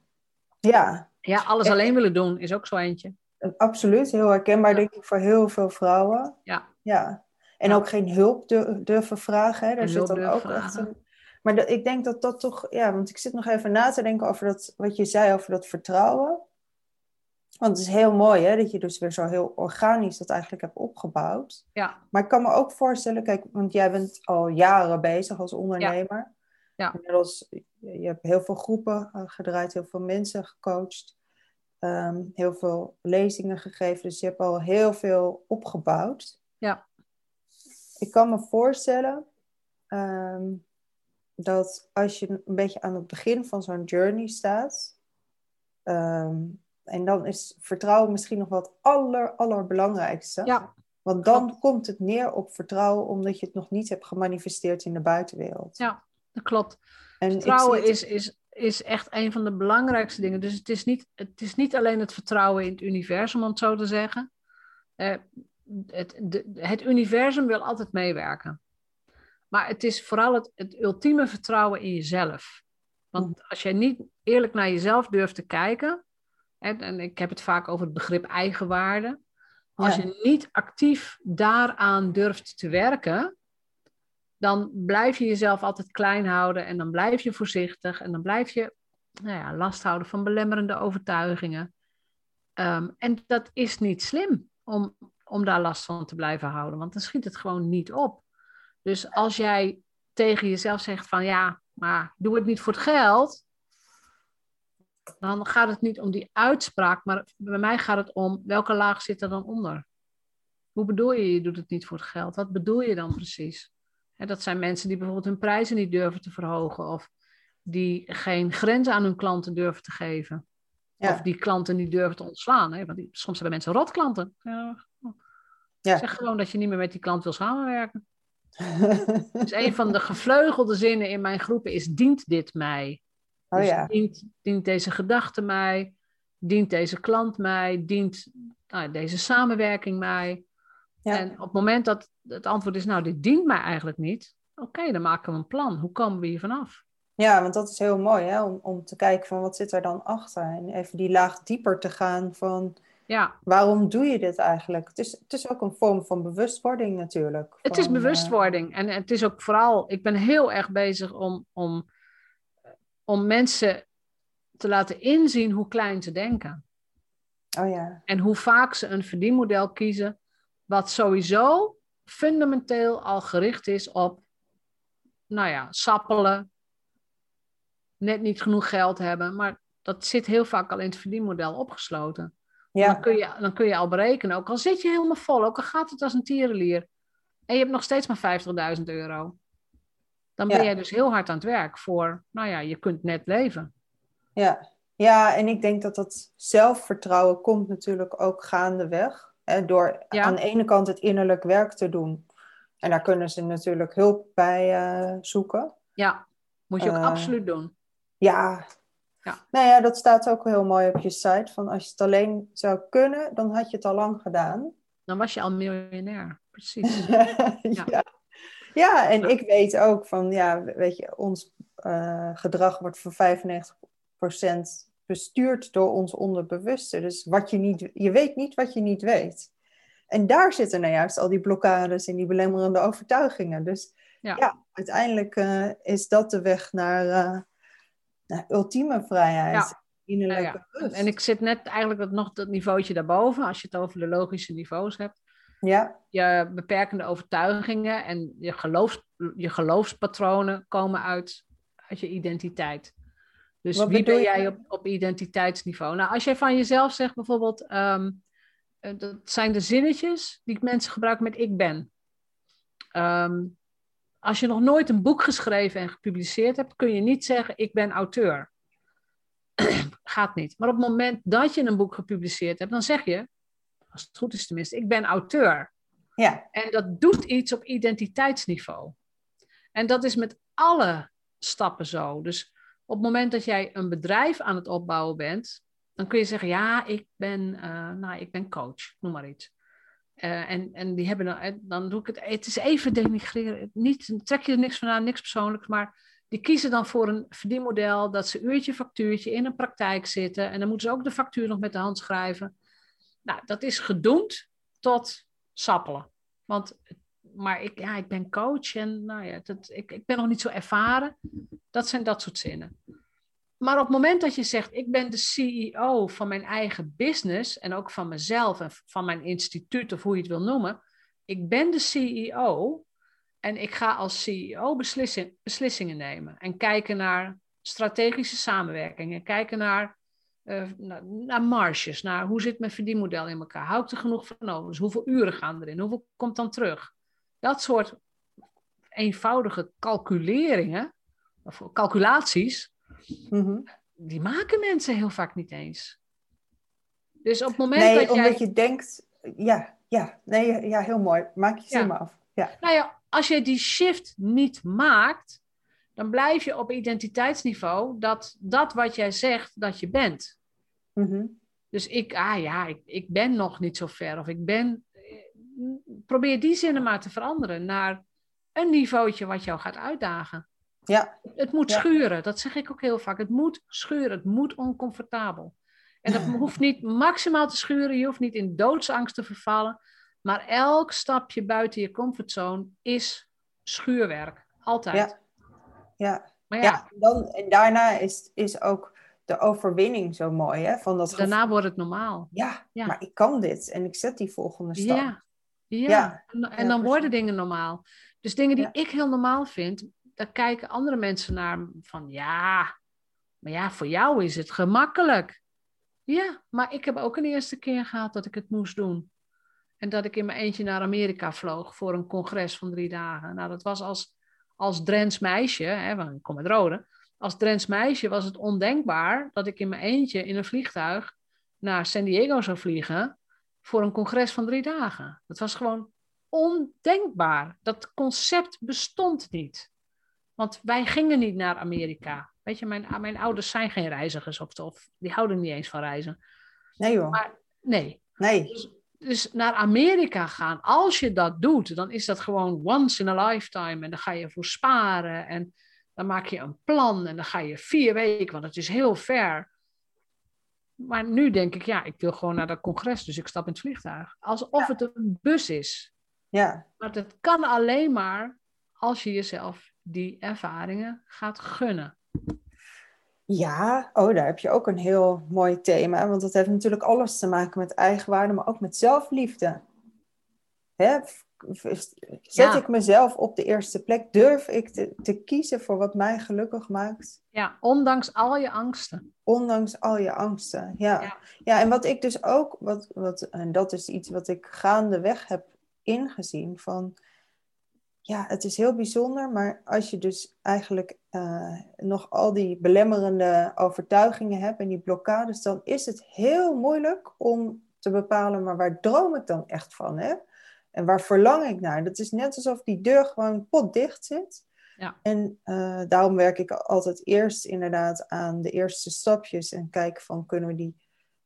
Ja. Ja, alles alleen willen doen is ook zo eentje. Absoluut, heel herkenbaar denk ik voor heel veel vrouwen. Ja. ja. En ook geen hulp durven vragen. Hè. Daar zit dan ook echt een... Maar ik denk dat dat toch... Ja, want ik zit nog even na te denken over dat, wat je zei over dat vertrouwen. Want het is heel mooi hè, dat je dus weer zo heel organisch dat eigenlijk hebt opgebouwd. Ja. Maar ik kan me ook voorstellen, kijk, want jij bent al jaren bezig als ondernemer. Ja. Inmiddels, je hebt heel veel groepen eh, gedraaid, heel veel mensen gecoacht. Ehm, heel veel lezingen gegeven. Dus je hebt al heel veel opgebouwd. Ja. Ik kan me voorstellen ehm, dat als je een beetje aan het begin van zo'n journey staat. Ehm, en dan is vertrouwen misschien nog wel het aller, allerbelangrijkste. Ja. Want dan komt het neer op vertrouwen omdat je het nog niet hebt gemanifesteerd in de buitenwereld. Ja, dat klopt. En vertrouwen is, is is echt een van de belangrijkste dingen. Dus het is niet, het is niet alleen het vertrouwen in het universum, om het zo te zeggen. Uh, het, de, het universum wil altijd meewerken. Maar het is vooral het, het ultieme vertrouwen in jezelf. Want als jij niet eerlijk naar jezelf durft te kijken, en, en ik heb het vaak over het begrip eigenwaarde. Als je niet actief daaraan durft te werken, dan blijf je jezelf altijd klein houden en dan blijf je voorzichtig en dan blijf je nou ja, last houden van belemmerende overtuigingen. Ehm, en dat is niet slim om, om daar last van te blijven houden, want dan schiet het gewoon niet op. Dus als jij tegen jezelf zegt van ja, maar doe het niet voor het geld, dan gaat het niet om die uitspraak, maar bij mij gaat het om welke laag zit er dan onder. Hoe bedoel je, je doet het niet voor het geld? Wat bedoel je dan precies? dat zijn mensen die bijvoorbeeld hun prijzen niet durven te verhogen of die geen grenzen aan hun klanten durven te geven. Of die klanten niet durven te ontslaan. Hè? Want die, soms hebben mensen rotklanten. Ja. Ja. Zeg gewoon dat je niet meer met die klant wil samenwerken. dus een van de gevleugelde zinnen in mijn groepen is: dient dit mij? Oh, dus ja. dient, dient deze gedachte mij? Dient deze klant mij? Dient nou, deze samenwerking mij? Ja. En op het moment dat het antwoord is, nou, dit dient mij eigenlijk niet, oké, dan maken we een plan. Hoe komen we hier vanaf? Ja, want dat is heel mooi, hè? Om, om te kijken van wat zit er dan achter. En even die laag dieper te gaan van ja. waarom doe je dit eigenlijk? Het is, het is ook een vorm van bewustwording natuurlijk. het is bewustwording. En het is ook vooral, ik ben heel erg bezig om, om, om mensen te laten inzien hoe klein ze denken. Oh ja. En hoe vaak ze een verdienmodel kiezen wat sowieso fundamenteel al gericht is op, nou ja, sappelen, net niet genoeg geld hebben. Maar dat zit heel vaak al in het verdienmodel opgesloten. Ja. Dan, kun je, dan kun je al berekenen, ook al zit je helemaal vol, ook al gaat het als een tierenlier. En je hebt nog steeds maar 50.000 euro. Dan ben jij dus heel hard aan het werk voor, nou ja, je kunt net leven. Ja, ja en ik denk dat dat zelfvertrouwen komt natuurlijk ook gaandeweg door aan de ene kant het innerlijk werk te doen. En daar kunnen ze natuurlijk hulp bij uh, zoeken. Ja, moet je ook uh, absoluut doen. Ja. ja. Nou ja, dat staat ook heel mooi op je site. Van als je het alleen zou kunnen, dan had je het al lang gedaan. Dan was je al miljonair, precies. ja. ja. ja. en ik weet ook van, ja, weet je, ons uh, gedrag wordt voor 95% bestuurd door ons onderbewuste. Dus wat je, niet, je weet niet wat je niet weet. En daar zitten nou juist al die blokkades en die belemmerende overtuigingen. Dus ja, uiteindelijk uh, is dat de weg naar, uh, naar ultieme vrijheid. Ja. Ja, en ik zit net eigenlijk nog dat niveautje daarboven, als je het over de logische niveaus hebt. Ja. Je beperkende overtuigingen en je, geloofs, je geloofspatronen komen uit, uit je identiteit. Dus wie ben jij op, op identiteitsniveau? Nou, als jij van jezelf zegt bijvoorbeeld, ehm, eh, dat zijn de zinnetjes die mensen gebruiken met ik ben. Ehm, als je nog nooit een boek geschreven en gepubliceerd hebt, kun je niet zeggen ik ben auteur. Gaat niet. Maar op het moment dat je een boek gepubliceerd hebt, dan zeg je, als het goed is tenminste, ik ben auteur. Ja. En dat doet iets op identiteitsniveau. En dat is met alle stappen zo. Dus op het moment dat jij een bedrijf aan het opbouwen bent, dan kun je zeggen, ja, ik ben, uh, nou, ik ben coach, noem maar iets. Uh, en, en die hebben dan, eh, dan doe ik het, het is even denigreren, niet, trek je er niks van aan, niks persoonlijks, maar die kiezen dan voor een verdienmodel dat ze uurtje, factuurtje in een praktijk zitten en dan moeten ze ook de factuur nog met de hand schrijven. Nou, dat is gedoemd tot sappelen. Want, maar ik, ja, ik ben coach en nou ja, dat, ik, ik ben nog niet zo ervaren. Dat zijn dat soort zinnen. Maar op het moment dat je zegt, ik ben de CEO van mijn eigen business en ook van mezelf en van mijn instituut of hoe je het wil noemen, ik ben de CEO en ik ga als CEO beslissing, beslissingen nemen en kijken naar strategische samenwerkingen, kijken naar, naar, naar, marges, naar hoe zit mijn verdienmodel in elkaar, hou ik er genoeg van over, dus hoeveel uren gaan erin, hoeveel komt dan terug. Dat soort eenvoudige calculeringen, of calculaties, Mhm. die maken mensen heel vaak niet eens. Dus op het moment nee, dat jij... omdat je denkt, ja, ja, nee, ja, heel mooi. Maak je zin Ja. maar af. Ja. Nou ja, als je die shift niet maakt, dan blijf je op identiteitsniveau dat dat wat jij zegt, dat je bent. Mhm. Dus ik, ah ja, ik, ik ben nog niet zo ver. Of ik ben. Probeer die zinnen maar te veranderen naar een niveautje wat jou gaat uitdagen. Ja, Het moet Ja. schuren, dat zeg ik ook heel vaak. Het moet schuren, het moet oncomfortabel. En dat hoeft niet maximaal te schuren, je hoeft niet in doodsangst te vervallen. Maar elk stapje buiten je comfortzone is schuurwerk. Altijd. Ja. ja. Maar ja, ja. Dan, en daarna is, is ook de overwinning zo mooi, hè? Van dat daarna wordt het normaal. ja, Ja. maar ik kan dit en ik zet die volgende stap. Ja, ja. En, en dan worden dingen normaal. Dus dingen die ik heel normaal vind, daar kijken andere mensen naar van ja, maar ja, voor jou is het gemakkelijk. Ja, maar ik heb ook een eerste keer gehad dat ik het moest doen. En dat ik in mijn eentje naar Amerika vloog voor een congres van drie dagen. Nou, dat was als, als Drents meisje, hè, want ik kom met Rode. Als Drents meisje was het ondenkbaar dat ik in mijn eentje in een vliegtuig naar San Diego zou vliegen voor een congres van drie dagen. Dat was gewoon ondenkbaar. Dat concept bestond niet. Want wij gingen niet naar Amerika. Weet je, mijn, mijn ouders zijn geen reizigers of, of die houden niet eens van reizen. Nee joh, Maar nee, nee. dus naar Amerika gaan, als je dat doet, dan is dat gewoon once in a lifetime. En dan ga je voor sparen en dan maak je een plan en dan ga je vier weken, want het is heel ver. Maar nu denk ik, ja, ik wil gewoon naar dat congres, dus ik stap in het vliegtuig. Alsof het een bus is. Ja, Maar dat kan alleen maar als je jezelf die ervaringen gaat gunnen. Ja, oh, daar heb je ook een heel mooi thema. Want dat heeft natuurlijk alles te maken met eigenwaarde, maar ook met zelfliefde. Hè? Zet Ja. ik mezelf op de eerste plek? Durf ik te, te kiezen voor wat mij gelukkig maakt? Ja, ondanks al je angsten. Ondanks al je angsten. Ja, Ja. ja. en wat ik dus ook, wat, wat, en dat is iets wat ik gaandeweg heb ingezien. Van ja, het is heel bijzonder, maar als je dus eigenlijk eh, nog al die belemmerende overtuigingen hebt en die blokkades, dan is het heel moeilijk om te bepalen, maar waar droom ik dan echt van? Hè? En waar verlang ik naar? Dat is net alsof die deur gewoon potdicht zit. Ja. En eh, daarom werk ik altijd eerst inderdaad aan de eerste stapjes en kijk van kunnen we die,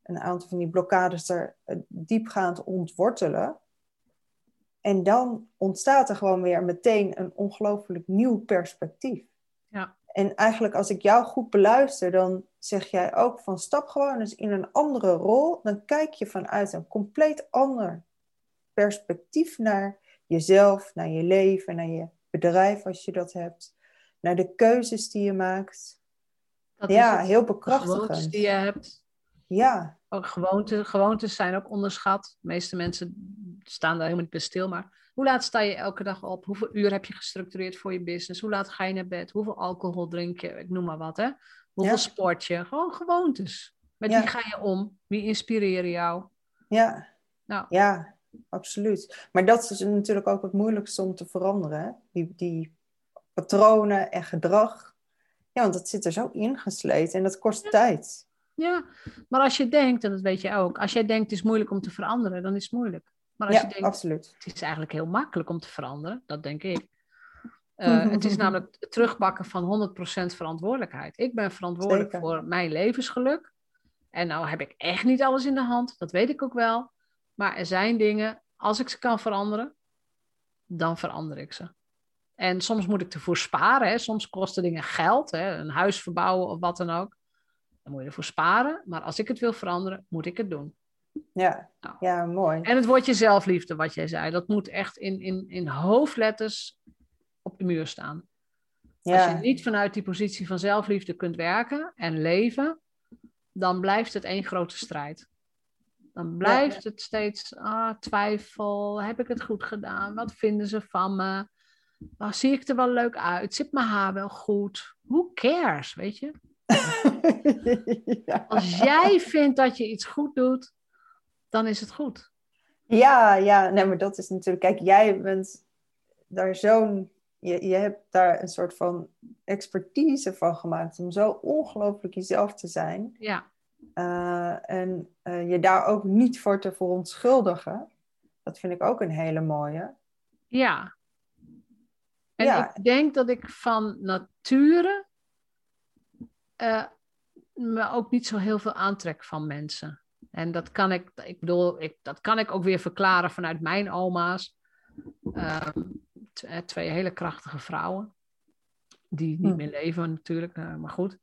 een aantal van die blokkades er eh, diepgaand ontwortelen. En dan ontstaat er gewoon weer meteen een ongelooflijk nieuw perspectief. Ja. En eigenlijk als ik jou goed beluister, dan zeg jij ook van stap gewoon eens in een andere rol. Dan kijk je vanuit een compleet ander perspectief naar jezelf, naar je leven, naar je bedrijf als je dat hebt. Naar de keuzes die je maakt. Dat is ja, heel bekrachtigend. die je hebt. Ja, gewoonte, gewoontes zijn ook onderschat. De meeste mensen staan daar helemaal niet bij stil. Maar hoe laat sta je elke dag op? Hoeveel uur heb je gestructureerd voor je business? Hoe laat ga je naar bed? Hoeveel alcohol drink je? Ik noem maar wat, hè? Hoeveel Ja. sport je? Gewoon gewoontes. Met Ja. wie ga je om? Wie inspireren jou? ja, Nou, Ja, absoluut. Maar dat is natuurlijk ook het moeilijkste om te veranderen. hè? Die, die patronen en gedrag. Ja, want dat zit er zo ingesleten en dat kost tijd. Ja, maar als je denkt, en dat weet je ook, als jij denkt het is moeilijk om te veranderen, dan is het moeilijk. Maar als Ja, je denkt, absoluut. het is eigenlijk heel makkelijk om te veranderen, dat denk ik. Eh, het is namelijk het terugbakken van 100% verantwoordelijkheid. Ik ben verantwoordelijk Zeker. voor mijn levensgeluk. En nou heb ik echt niet alles in de hand, dat weet ik ook wel. Maar er zijn dingen, als ik ze kan veranderen, dan verander ik ze. En soms moet ik ervoor sparen. Hè. Soms kosten dingen geld, hè. een huis verbouwen of wat dan ook. Dan moet je ervoor sparen. Maar als ik het wil veranderen, moet ik het doen. Ja, Nou. ja mooi. En het woordje zelfliefde, wat jij zei, dat moet echt in, in, in hoofdletters op de muur staan. Als je niet vanuit die positie van zelfliefde kunt werken en leven, dan blijft het één grote strijd. Dan blijft het steeds ah, twijfel. Heb ik het goed gedaan? Wat vinden ze van me? Ah, zie ik er wel leuk uit? Zit mijn haar wel goed? Who cares, weet je? ja. Als jij vindt dat je iets goed doet, dan is het goed. Ja, ja, nee, maar dat is natuurlijk, kijk, jij bent daar zo'n, je, je hebt daar een soort van expertise van gemaakt om zo ongelooflijk jezelf te zijn. Ja, Eh, en eh, je daar ook niet voor te verontschuldigen. Dat vind ik ook een hele mooie. ja. En Ja. ik denk dat ik van nature eh, me ook niet zo heel veel aantrek van mensen. En dat kan ik, ik bedoel, ik, dat kan ik ook weer verklaren vanuit mijn oma's. Ehm, eh, twee hele krachtige vrouwen. Die niet Hm. meer leven natuurlijk, eh, maar goed.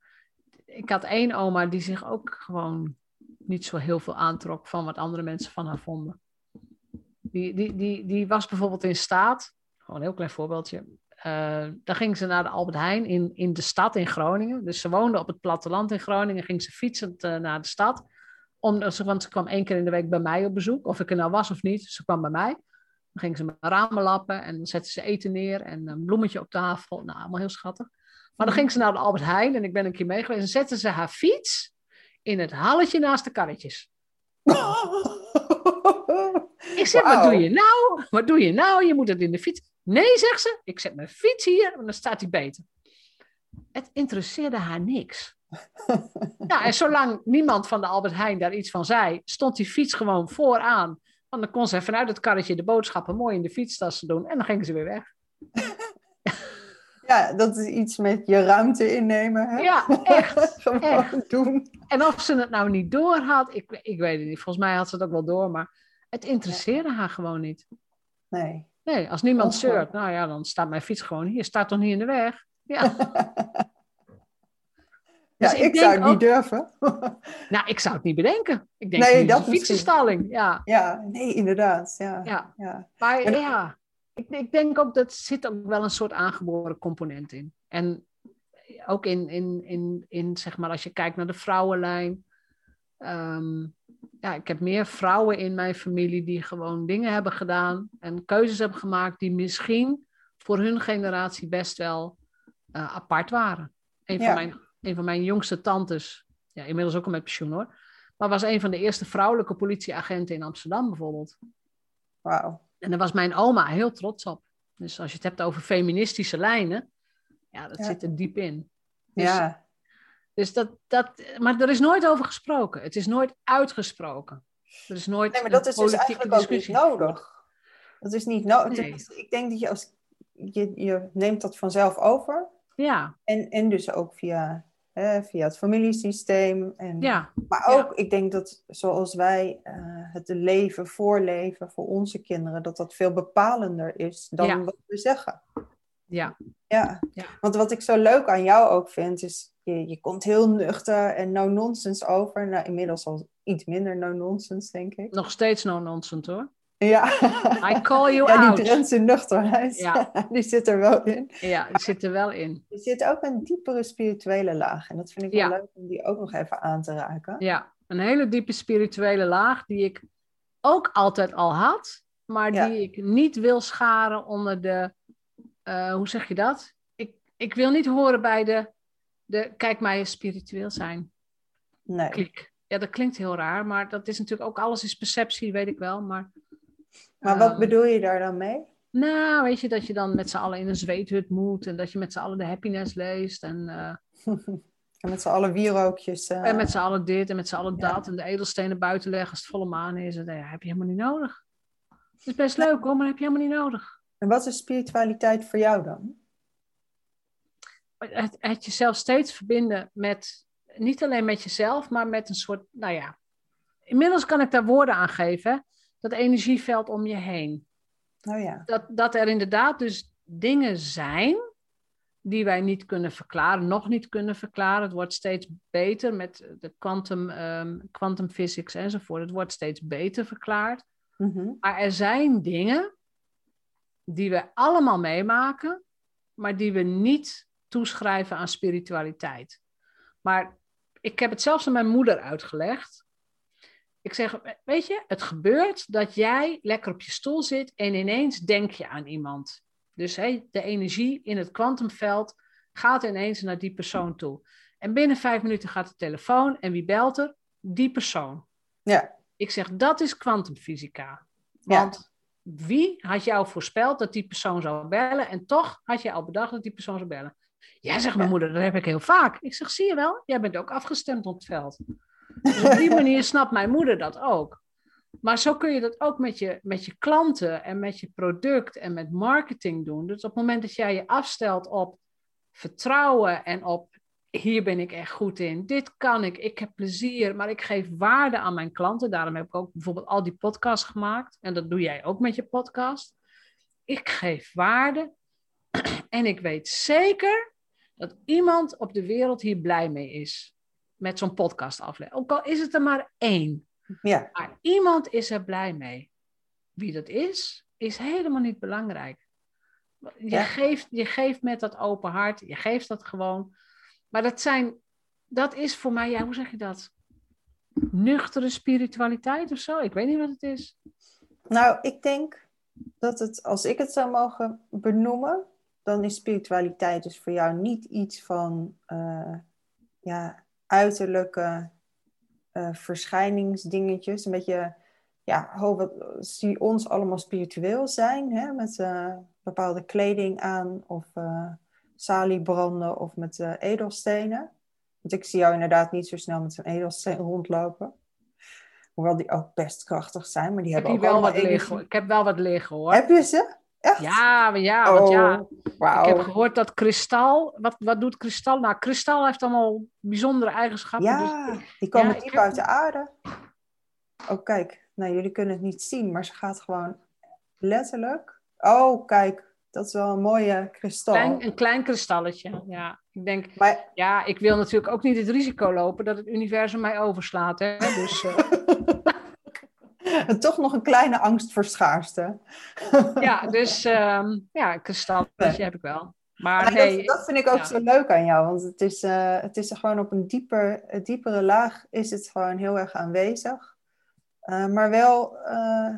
Ik had één oma die zich ook gewoon niet zo heel veel aantrok van wat andere mensen van haar vonden. Die, die, die, die was bijvoorbeeld in staat, gewoon een heel klein voorbeeldje. Eh dan ging ze naar de Albert Heijn in, in de stad in Groningen. Dus ze woonde op het platteland in Groningen, ging ze fietsend eh, naar de stad. Om, ze- want ze kwam één keer in de week bij mij op bezoek, of ik er nou was of niet. Ze kwam bij mij. Dan ging ze mijn ramen lappen en dan zette ze eten neer en een bloemetje op tafel. Nou, allemaal heel schattig. Maar dan ging ze naar de Albert Heijn en ik ben een keer mee geweest. En zette ze haar fiets in het halletje naast de karretjes. Ik zeg, wat doe je nou? Wat doe je nou? Je moet het in de fiets. Nee, zegt ze. Ik zet mijn fiets hier en dan staat hij beter. Het interesseerde haar niks. Ja, en zolang niemand van de Albert Heijn daar iets van zei, stond die fiets gewoon vooraan. Want dan kon ze vanuit het karretje de boodschappen mooi in de fietstassen doen. En dan gingen ze weer weg. Ja, dat is iets met je ruimte innemen. Hè? Ja, echt. Gewoon echt. doen. En of ze het nou niet door had, ik, ik weet het niet. Volgens mij had ze het ook wel door, maar het interesseerde haar gewoon niet. Nee. Nee, als niemand Ongelooflijk. zeurt, nou ja, dan staat mijn fiets gewoon hier. Staat toch niet in de weg? Ja, Ja, Dus ik ik, zou het niet durven. nou, ik zou het niet bedenken. Ik denk, Nee, dat dat misschien. fietsenstalling. Ja, ja, nee, inderdaad. Ja. ja. Ja. Maar En- ja, ik, ik denk ook dat zit ook wel een soort aangeboren component in. En ook in, in, in, in zeg maar, als je kijkt naar de vrouwenlijn. ehm, ja, ik heb meer vrouwen in mijn familie die gewoon dingen hebben gedaan en keuzes hebben gemaakt die misschien voor hun generatie best wel eh, apart waren. Een van, Ja. mijn, een van mijn jongste tantes, ja, inmiddels ook al met pensioen hoor, maar was een van de eerste vrouwelijke politieagenten in Amsterdam bijvoorbeeld. Wauw. En daar was mijn oma heel trots op. Dus als je het hebt over feministische lijnen, ja, dat Ja. zit er diep in. Dus, Ja. Dus dat, dat, maar er is nooit over gesproken. Het is nooit uitgesproken. Er is nooit Nee, maar dat is dus eigenlijk ook niet discussie nodig. Dat is niet nodig. Nee. Ik denk dat je als je, je neemt dat vanzelf over. Ja, En, en dus ook via, hè, via het familiesysteem. En, ja, Maar ja. ook, ik denk dat zoals wij eh, het leven voorleven voor onze kinderen, dat dat veel bepalender is dan Ja. wat we zeggen. ja, Ja. Ja. want wat ik zo leuk aan jou ook vind, is je, je komt heel nuchter en no-nonsense over. Nou, inmiddels al iets minder no-nonsense, denk ik. nog steeds no nonsense hoor. Ja, I call you ja die out. Drentse nuchterheid, Ja. die zit er wel in. Ja, die zit er wel in. Er zit ook een diepere spirituele laag. En dat vind ik Ja. wel leuk om die ook nog even aan te raken. Ja, een hele diepe spirituele laag die ik ook altijd al had, maar Ja. die ik niet wil scharen onder de, eh, hoe zeg je dat? Ik, ik wil niet horen bij de, de kijk mij eens spiritueel zijn, Nee. klik. ja, dat klinkt heel raar, maar dat is natuurlijk ook alles is perceptie, weet ik wel. Maar, Maar wat ehm, bedoel je daar dan mee? Nou, weet je, dat je dan met z'n allen in een zweethut moet en dat je met z'n allen de happiness leest en, eh, En met z'n allen wierookjes. eh, en met z'n allen dit en met z'n allen Ja. dat en de edelstenen buiten leggen als het volle maan is. En, ja, heb je helemaal niet nodig. Het is best leuk hoor, maar heb je helemaal niet nodig. En wat is spiritualiteit voor jou dan? Het, het jezelf steeds verbinden met, niet alleen met jezelf, maar met een soort, nou ja, inmiddels kan ik daar woorden aan geven, dat energieveld om je heen. Oh ja. dat, dat er inderdaad dus dingen zijn die wij niet kunnen verklaren, nog niet kunnen verklaren. Het wordt steeds beter met de quantum, ehm, quantum physics enzovoort. Het wordt steeds beter verklaard. Mhm. Maar er zijn dingen die we allemaal meemaken, maar die we niet toeschrijven aan spiritualiteit. Maar ik heb het zelfs aan mijn moeder uitgelegd. Ik zeg, weet je, het gebeurt dat jij lekker op je stoel zit en ineens denk je aan iemand. Dus hé, de energie in het kwantumveld gaat ineens naar die persoon toe. En binnen vijf minuten gaat de telefoon en wie belt er? Die persoon. Ja. Ik zeg, dat is kwantumfysica. Ja. Want wie had jou voorspeld dat die persoon zou bellen en toch had je al bedacht dat die persoon zou bellen? Ja, zegt mijn moeder, dat heb ik heel vaak. Ik zeg, zie je wel, jij bent ook afgestemd op het veld. Dus op die manier snapt mijn moeder dat ook. Maar zo kun je dat ook met je, met je klanten en met je product en met marketing doen. Dus op het moment dat jij je afstelt op vertrouwen en op hier ben ik echt goed in, dit kan ik, ik heb plezier, maar ik geef waarde aan mijn klanten. Daarom heb ik ook bijvoorbeeld al die podcasts gemaakt en dat doe jij ook met je podcast. Ik geef waarde en ik weet zeker dat iemand op de wereld hier blij mee is met zo'n podcast aflevering. Ook al is het er maar één. Ja. Maar iemand is er blij mee. Wie dat is, is helemaal niet belangrijk. Je, Ja. geeft, je geeft met dat open hart, je geeft dat gewoon. Maar dat zijn, dat is voor mij, ja, hoe zeg je dat? Nuchtere spiritualiteit of zo? Ik weet niet wat het is. Nou, ik denk dat het, als ik het zou mogen benoemen, dan is spiritualiteit dus voor jou niet iets van eh, ja, uiterlijke eh, verschijningsdingetjes. Een beetje, ja, wat, zie ons allemaal spiritueel zijn, hè, met eh, bepaalde kleding aan of saliebranden of met edelstenen. Want ik zie jou inderdaad niet zo snel met zo'n edelsteen rondlopen. Hoewel die ook best krachtig zijn, maar die heb, hebben ook wel wat liggen. ik heb wel wat liggen hoor. Heb je ze? Echt? Ja, maar ja, want ja. Oh. Ik heb gehoord dat kristal, wat, wat doet kristal? Nou, kristal heeft allemaal bijzondere eigenschappen. dus Ja, die komen Ja, diep heb- uit de aarde. Oh, kijk. Nou, jullie kunnen het niet zien, maar ze gaat gewoon letterlijk... Oh, kijk. Dat is wel een mooie kristal. klein, een klein kristalletje. Ja, ik denk, Maar ja, ik wil natuurlijk ook niet het risico lopen dat het universum mij overslaat. Hè? Dus eh, toch nog een kleine angst voor schaarste. ja, dus ehm, ja, een kristalletje heb ik wel. Maar nee, dat, dat vind ik ook ja. zo leuk aan jou, want het is, eh, het is gewoon op een dieper, een diepere laag is het gewoon heel erg aanwezig. Eh, maar wel, eh,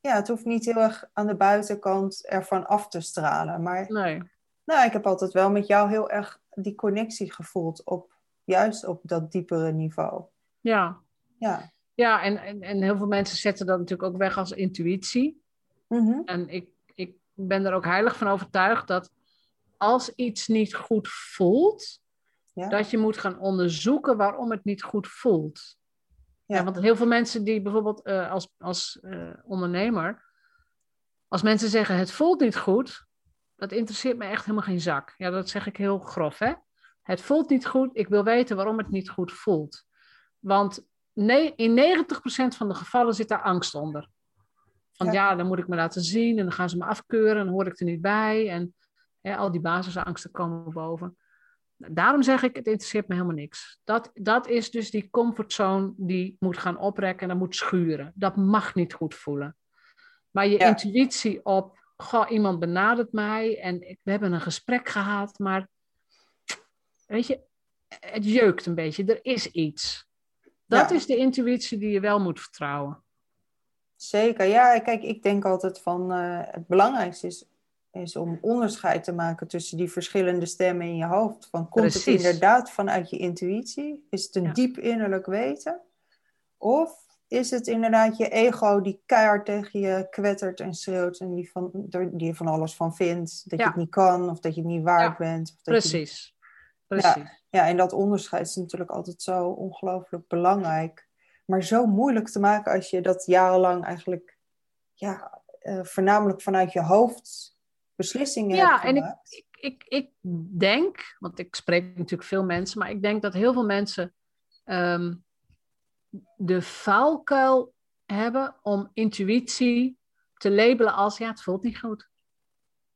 ja, het hoeft niet heel erg aan de buitenkant ervan af te stralen. Maar nee. nou, ik heb altijd wel met jou heel erg die connectie gevoeld op, juist op dat diepere niveau. Ja, Ja. Ja en, en, en heel veel mensen zetten dat natuurlijk ook weg als intuïtie. Mhm. En ik, ik ben er ook heilig van overtuigd dat als iets niet goed voelt, Ja. dat je moet gaan onderzoeken waarom het niet goed voelt. Ja. Ja. want heel veel mensen die bijvoorbeeld eh, als, als eh, ondernemer, als mensen zeggen het voelt niet goed, dat interesseert me echt helemaal geen zak. Ja, dat zeg ik heel grof, hè. Het voelt niet goed, ik wil weten waarom het niet goed voelt. Want nee, in 90% van de gevallen zit daar angst onder. Van ja. Ja. dan moet ik me laten zien en dan gaan ze me afkeuren en dan hoor ik er niet bij. En al die basisangsten komen boven. Daarom zeg ik, het interesseert me helemaal niks. Dat, dat is dus die comfortzone die moet gaan oprekken en dat moet schuren. Dat mag niet goed voelen. Maar je Ja. intuïtie op, goh, iemand benadert mij en ik, we hebben een gesprek gehad, maar weet je, het jeukt een beetje. Er is iets. Dat Ja. is de intuïtie die je wel moet vertrouwen. Zeker, ja. Kijk, ik denk altijd van eh, het belangrijkste is is om onderscheid te maken tussen die verschillende stemmen in je hoofd. Van, komt het Precies. inderdaad vanuit je intuïtie? Is het een Ja. diep innerlijk weten? Of is het inderdaad je ego die keihard tegen je kwettert en schreeuwt en die, van, die je van alles van vindt? Dat Ja. je het niet kan of dat je het niet waard bent. Of dat je- Precies. Ja, en dat onderscheid is natuurlijk altijd zo ongelooflijk belangrijk. Maar zo moeilijk te maken als je dat jarenlang eigenlijk ja, eh, voornamelijk vanuit je hoofd beslissingen Ja, hebt en ik, ik, ik, ik denk, want ik spreek natuurlijk veel mensen, maar ik denk dat heel veel mensen ehm, de valkuil hebben om intuïtie te labelen als ja, het voelt niet goed.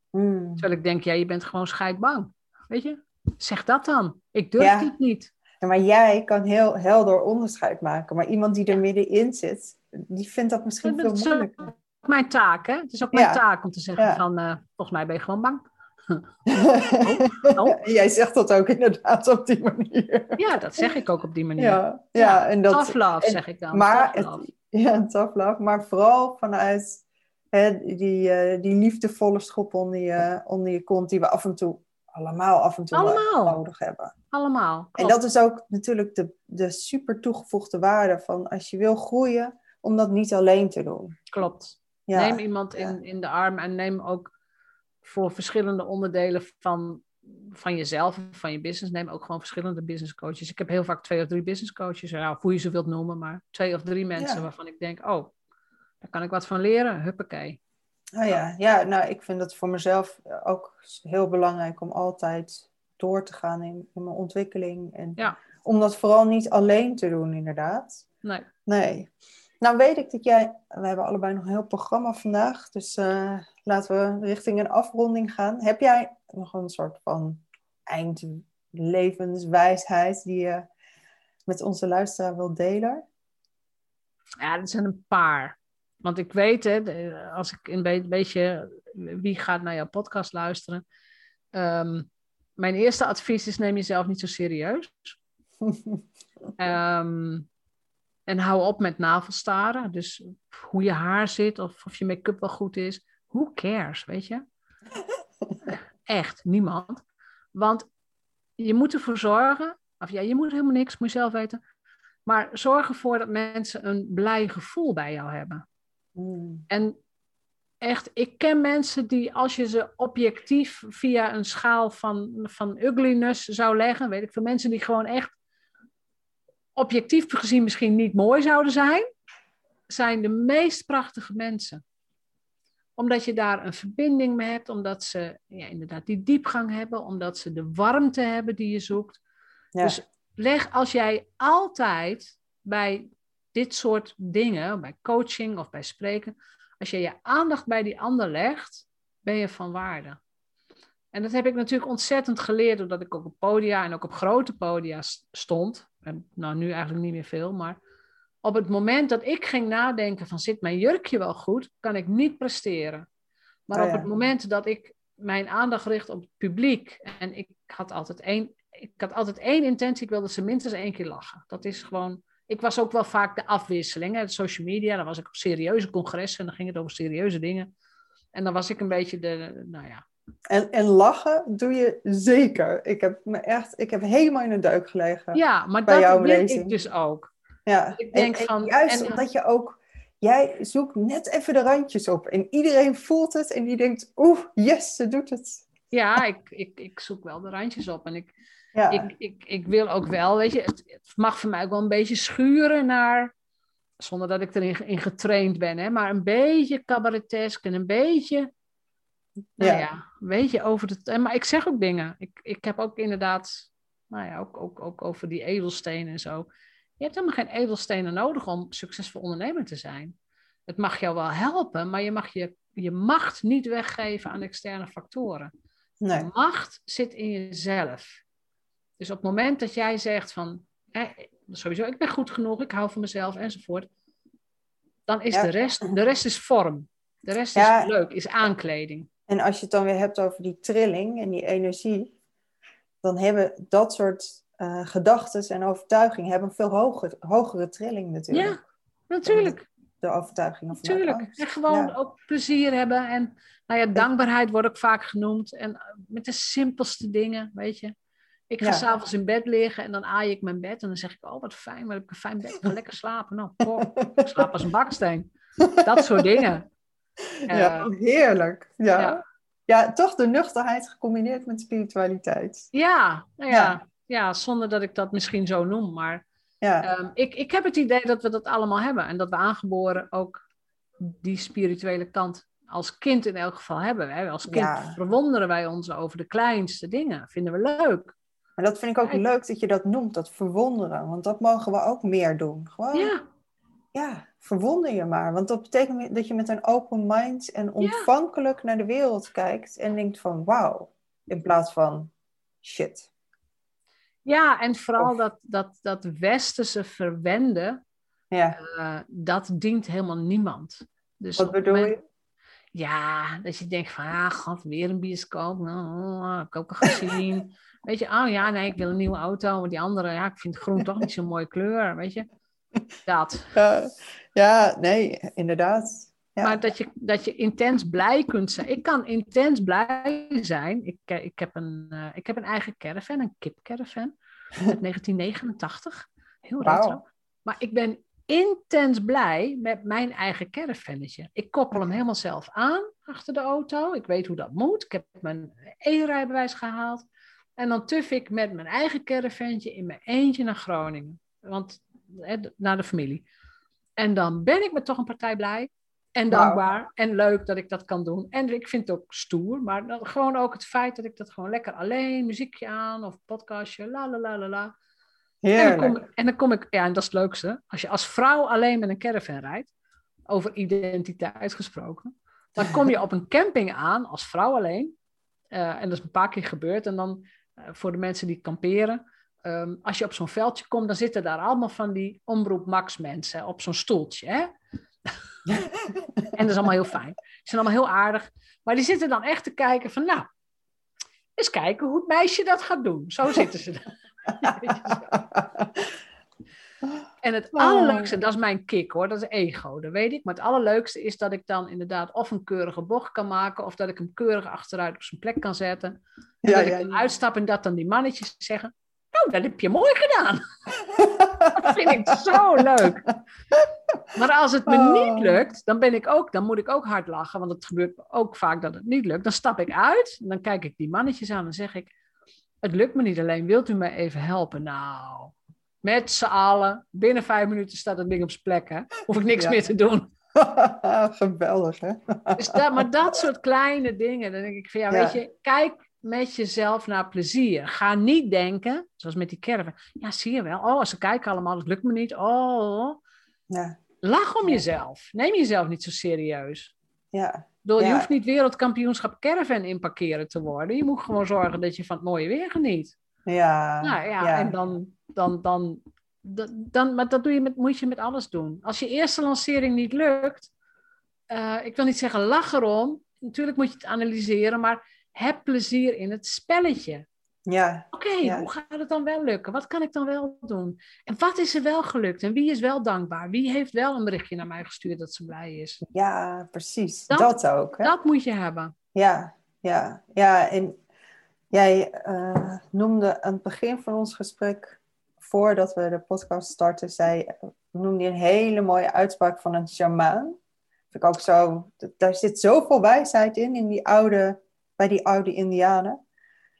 Hmm. Terwijl ik denk, ja, je bent gewoon scheidbang. Weet je? Zeg dat dan. Ik durf Ja. dit niet. Maar jij kan heel helder onderscheid maken. Maar iemand die er middenin zit, die vindt dat misschien Dat veel is moeilijker. ook mijn taak, hè? Het is ook mijn Ja. taak om te zeggen Ja. van, eh, volgens mij ben je gewoon bang. oh. Jij zegt dat ook inderdaad op die manier. Ja, dat zeg ik ook op die manier. Ja, ja, en dat, Tough love, en- zeg ik dan. maar Tough het-. Ja, tough love. Maar vooral vanuit hè, die, eh, die liefdevolle schop onder je, onder je kont, die we af en toe, allemaal af en toe Allemaal. nodig hebben. Allemaal. En dat is ook natuurlijk de, de super toegevoegde waarde van als je wil groeien, om dat niet alleen te doen. Klopt. Ja, Neem iemand in, ja. in de arm en neem ook voor verschillende onderdelen van, van jezelf, van je business, neem ook gewoon verschillende business coaches. Ik heb heel vaak twee of drie business coaches, nou, hoe je ze wilt noemen, maar twee of drie mensen Ja. waarvan ik denk, oh, daar kan ik wat van leren. Huppakee. Oh ja, ja, nou ik vind dat voor mezelf ook heel belangrijk om altijd door te gaan in, in mijn ontwikkeling. En Ja. om dat vooral niet alleen te doen, inderdaad. Nee. Nee. Nou weet ik dat jij, we hebben allebei nog een heel programma vandaag, dus eh, laten we richting een afronding gaan. Heb jij nog een soort van eindlevenswijsheid die je met onze luisteraar wilt delen? Ja, er zijn een paar. Want ik weet, hè, als ik een be- beetje wie gaat naar jouw podcast luisteren. Ehm, mijn eerste advies is: neem jezelf niet zo serieus. Ehm, en hou op met navelstaren. Dus hoe je haar zit of of je make-up wel goed is. Who cares, weet je? Echt, niemand. Want je moet ervoor zorgen, of ja, je moet helemaal niks, moet je zelf weten. Maar zorg ervoor dat mensen een blij gevoel bij jou hebben. Hmm. En echt, ik ken mensen die als je ze objectief via een schaal van, van ugliness zou leggen, weet ik veel, mensen die gewoon echt objectief gezien misschien niet mooi zouden zijn, zijn de meest prachtige mensen. Omdat je daar een verbinding mee hebt, omdat ze ja, inderdaad die diepgang hebben, omdat ze de warmte hebben die je zoekt. Ja. Dus leg als jij altijd bij dit soort dingen, bij coaching of bij spreken, als je je aandacht bij die ander legt, ben je van waarde. En dat heb ik natuurlijk ontzettend geleerd, doordat ik ook op podia en ook op grote podia stond. En nou, nu eigenlijk niet meer veel, maar op het moment dat ik ging nadenken van zit mijn jurkje wel goed, kan ik niet presteren. Maar Oh op het moment dat ik mijn aandacht richt op het publiek en ik had altijd één, ik had altijd één intentie, ik wilde ze minstens één keer lachen. Dat is gewoon, ik was ook wel vaak de afwisseling, hè, de social media, dan was ik op serieuze congressen en dan ging het over serieuze dingen. En dan was ik een beetje de, nou ja, En, en lachen doe je zeker. Ik heb me echt, ik heb helemaal in de deuk gelegen. ja, maar Bij dat wil ik dus ook. Ja. Ik denk en, en van- juist en- omdat je ook, jij zoekt net even de randjes op. En iedereen voelt het en die denkt, oeh, yes, ze doet het. Ja, ik, ik, ik zoek wel de randjes op en ik, Ja, ik, ik, ik wil ook wel, weet je, het, het mag voor mij ook wel een beetje schuren naar, zonder dat ik erin in getraind ben, hè, maar een beetje cabaretesk en een beetje, nou Ja. ja, een beetje over de, maar ik zeg ook dingen. Ik, ik heb ook inderdaad, nou ja, ook, ook, ook over die edelstenen en zo. Je hebt helemaal geen edelstenen nodig om succesvol ondernemer te zijn. Het mag jou wel helpen, maar je mag je, je macht niet weggeven aan externe factoren. nee. Macht zit in jezelf. Dus op het moment dat jij zegt van, eh, sowieso, ik ben goed genoeg, ik hou van mezelf enzovoort, dan is Ja. de rest, de rest is vorm. De rest Ja. is leuk, is aankleding. En als je het dan weer hebt over die trilling en die energie, dan hebben dat soort gedachten en overtuigingen hebben een veel hoger, hogere trilling natuurlijk. Ja, natuurlijk. de overtuiging. Of Tuurlijk. En gewoon ook plezier hebben. En nou ja, dankbaarheid wordt ook vaak genoemd. En eh, met de simpelste dingen, weet je. Ik ga ja. s'avonds in bed liggen en dan aai ik mijn bed. En dan zeg ik, oh wat fijn, wat heb ik een fijn bed. Ik ga lekker slapen. Nou, poh, ik slaap als een baksteen. Dat soort dingen. Ja, uh, heerlijk. Ja. ja. Ja. toch de nuchterheid gecombineerd met spiritualiteit. Ja, nou ja, ja. zonder dat ik dat misschien zo noem. Maar ja. Um, ik, ik heb het idee dat we dat allemaal hebben. En dat we aangeboren ook die spirituele kant als kind in elk geval hebben. Als kind verwonderen wij ons over de kleinste dingen. Vinden we leuk. Maar dat vind ik ook leuk dat je dat noemt, dat verwonderen. Want dat mogen we ook meer doen. Gewoon, ja. ja, verwonder je maar. Want dat betekent dat je met een open mind en ontvankelijk naar de wereld kijkt. En denkt van wauw. In plaats van shit. Ja, en vooral dat, dat, dat westerse verwenden. Ja. Uh, dat dient helemaal niemand. Dus Wat bedoel je? Ja, dat je denkt van, ah, god, weer een bioscoop. Nou, heb ik ook al gezien. weet je, oh ja, nee, ik wil een nieuwe auto. Maar die andere, ja, ik vind groen toch niet zo'n mooie kleur, weet je. Dat. Uh, ja, nee, inderdaad. Ja. Maar dat je, dat je intens blij kunt zijn. Ik kan intens blij zijn. Ik, eh, ik, heb, een, uh, ik heb een eigen caravan, een kipcaravan. Uit 1989. Heel wow. retro. Maar ik ben intens blij met mijn eigen caravannetje. Ik koppel hem helemaal zelf aan achter de auto. Ik weet hoe dat moet. Ik heb mijn E-rijbewijs gehaald. En dan tuf ik met mijn eigen caravantje in mijn eentje naar Groningen. Want, naar de familie. En dan ben ik me toch een partij blij. En dankbaar. En leuk dat ik dat kan doen. En ik vind het ook stoer. Maar dan gewoon ook het feit dat ik dat gewoon lekker alleen, muziekje aan of podcastje, la la la la la. En dan, kom, en dan kom ik, ja, en dat is het leukste. Als je als vrouw alleen met een caravan rijdt, over identiteit gesproken, dan kom je op een camping aan als vrouw alleen. Uh, en dat is een paar keer gebeurd. En dan voor de mensen die kamperen, um, als je op zo'n veldje komt, dan zitten daar allemaal van die omroep Max mensen op zo'n stoeltje. Hè? en dat is allemaal heel fijn. Ze zijn allemaal heel aardig. Maar die zitten dan echt te kijken van, nou, eens kijken hoe het meisje dat gaat doen. Zo zitten ze dan. en het allerleukste, dat is mijn kick hoor, dat is ego, dat weet ik. Maar het allerleukste is dat ik dan inderdaad of een keurige bocht kan maken, of dat ik hem keurig achteruit op zijn plek kan zetten. En ja, dat ja, ik uitstap en dat dan die mannetjes zeggen, nou, dat heb je mooi gedaan. dat vind ik zo leuk. Maar als het me niet oh. lukt, dan, ben ik ook, dan moet ik ook hard lachen, want het gebeurt ook vaak dat het niet lukt. Dan stap ik uit, en dan kijk ik die mannetjes aan en zeg ik, het lukt me niet alleen, wilt u mij even helpen? Nou, met z'n allen, binnen vijf minuten staat het ding op zijn plek, hè? Hoef ik niks meer te doen. Geweldig, hè? dus dat, maar dat soort kleine dingen, dan denk ik van ja, weet je, kijk met jezelf naar plezier. Ga niet denken, zoals met die caravan. Ja, zie je wel. Oh, als ze kijken allemaal, dat lukt me niet. Oh. Ja. Lach om jezelf. Neem jezelf niet zo serieus. Ja. Door, Je hoeft niet wereldkampioenschap caravan inparkeren te worden. Je moet gewoon zorgen dat je van het mooie weer geniet. Ja. Nou ja, en dan, dan, dan, dan, maar dat doe je met, moet je met alles doen. Als je eerste lancering niet lukt, uh, ik wil niet zeggen lach erom. Natuurlijk moet je het analyseren, maar heb plezier in het spelletje. Ja. Oké, hoe gaat het dan wel lukken? Wat kan ik dan wel doen? En wat is er wel gelukt? En wie is wel dankbaar? Wie heeft wel een berichtje naar mij gestuurd dat ze blij is? Ja, precies. Dat, ook. Hè? Dat moet je hebben. Ja, ja, ja. En jij uh, noemde aan het begin van ons gesprek, voordat we de podcast starten, zei, noemde een hele mooie uitspraak van een shamaan. Vind ik ook zo, daar zit zoveel wijsheid in, in die oude bij die oude Indianen.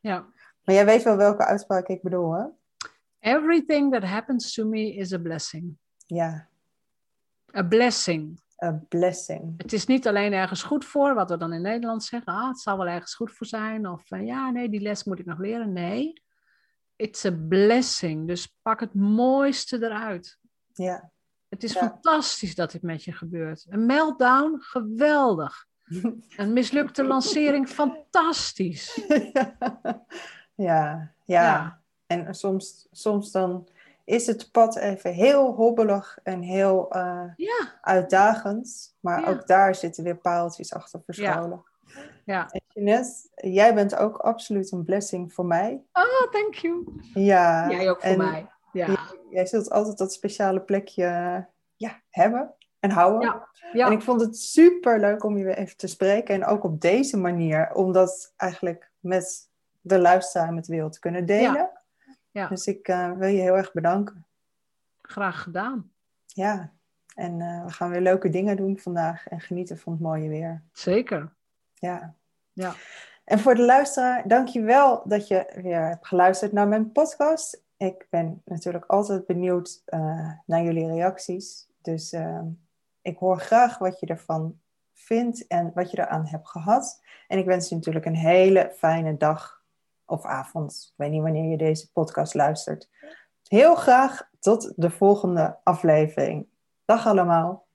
Ja. Maar jij weet wel welke uitspraak ik bedoel, hè? Everything that happens to me is a blessing. Ja. A blessing. A blessing. Het is niet alleen ergens goed voor, wat we dan in Nederland zeggen. Ah, het zal wel ergens goed voor zijn. Of uh, ja, nee, die les moet ik nog leren. Nee. It's a blessing. Dus pak het mooiste eruit. Ja. Het is fantastisch dat dit met je gebeurt. Een meltdown, geweldig. Een mislukte lancering, fantastisch. ja, ja, En soms, soms dan is het pad even heel hobbelig en heel uh, ja. uitdagend. Maar ook daar zitten weer paaltjes achter verscholen. Ja. En Jeanette, jij bent ook absoluut een blessing voor mij. Oh, thank you. Ja. Jij ook voor mij. Ja. Jij, jij zult altijd dat speciale plekje ja, hebben. en houden. Ja, ja. En ik vond het super leuk om je weer even te spreken. En ook op deze manier, om dat eigenlijk met de luisteraar, met de wereld te kunnen delen. Ja. Dus ik eh, wil je heel erg bedanken. Graag gedaan. Ja, en eh, we gaan weer leuke dingen doen vandaag en genieten van het mooie weer. Zeker. Ja. Ja. En voor de luisteraar, dank je wel dat je weer hebt geluisterd naar mijn podcast. Ik ben natuurlijk altijd benieuwd eh, naar jullie reacties. Dus ehm, ik hoor graag wat je ervan vindt en wat je eraan hebt gehad. En ik wens je natuurlijk een hele fijne dag of avond. Ik weet niet wanneer je deze podcast luistert. Heel graag tot de volgende aflevering. Dag allemaal.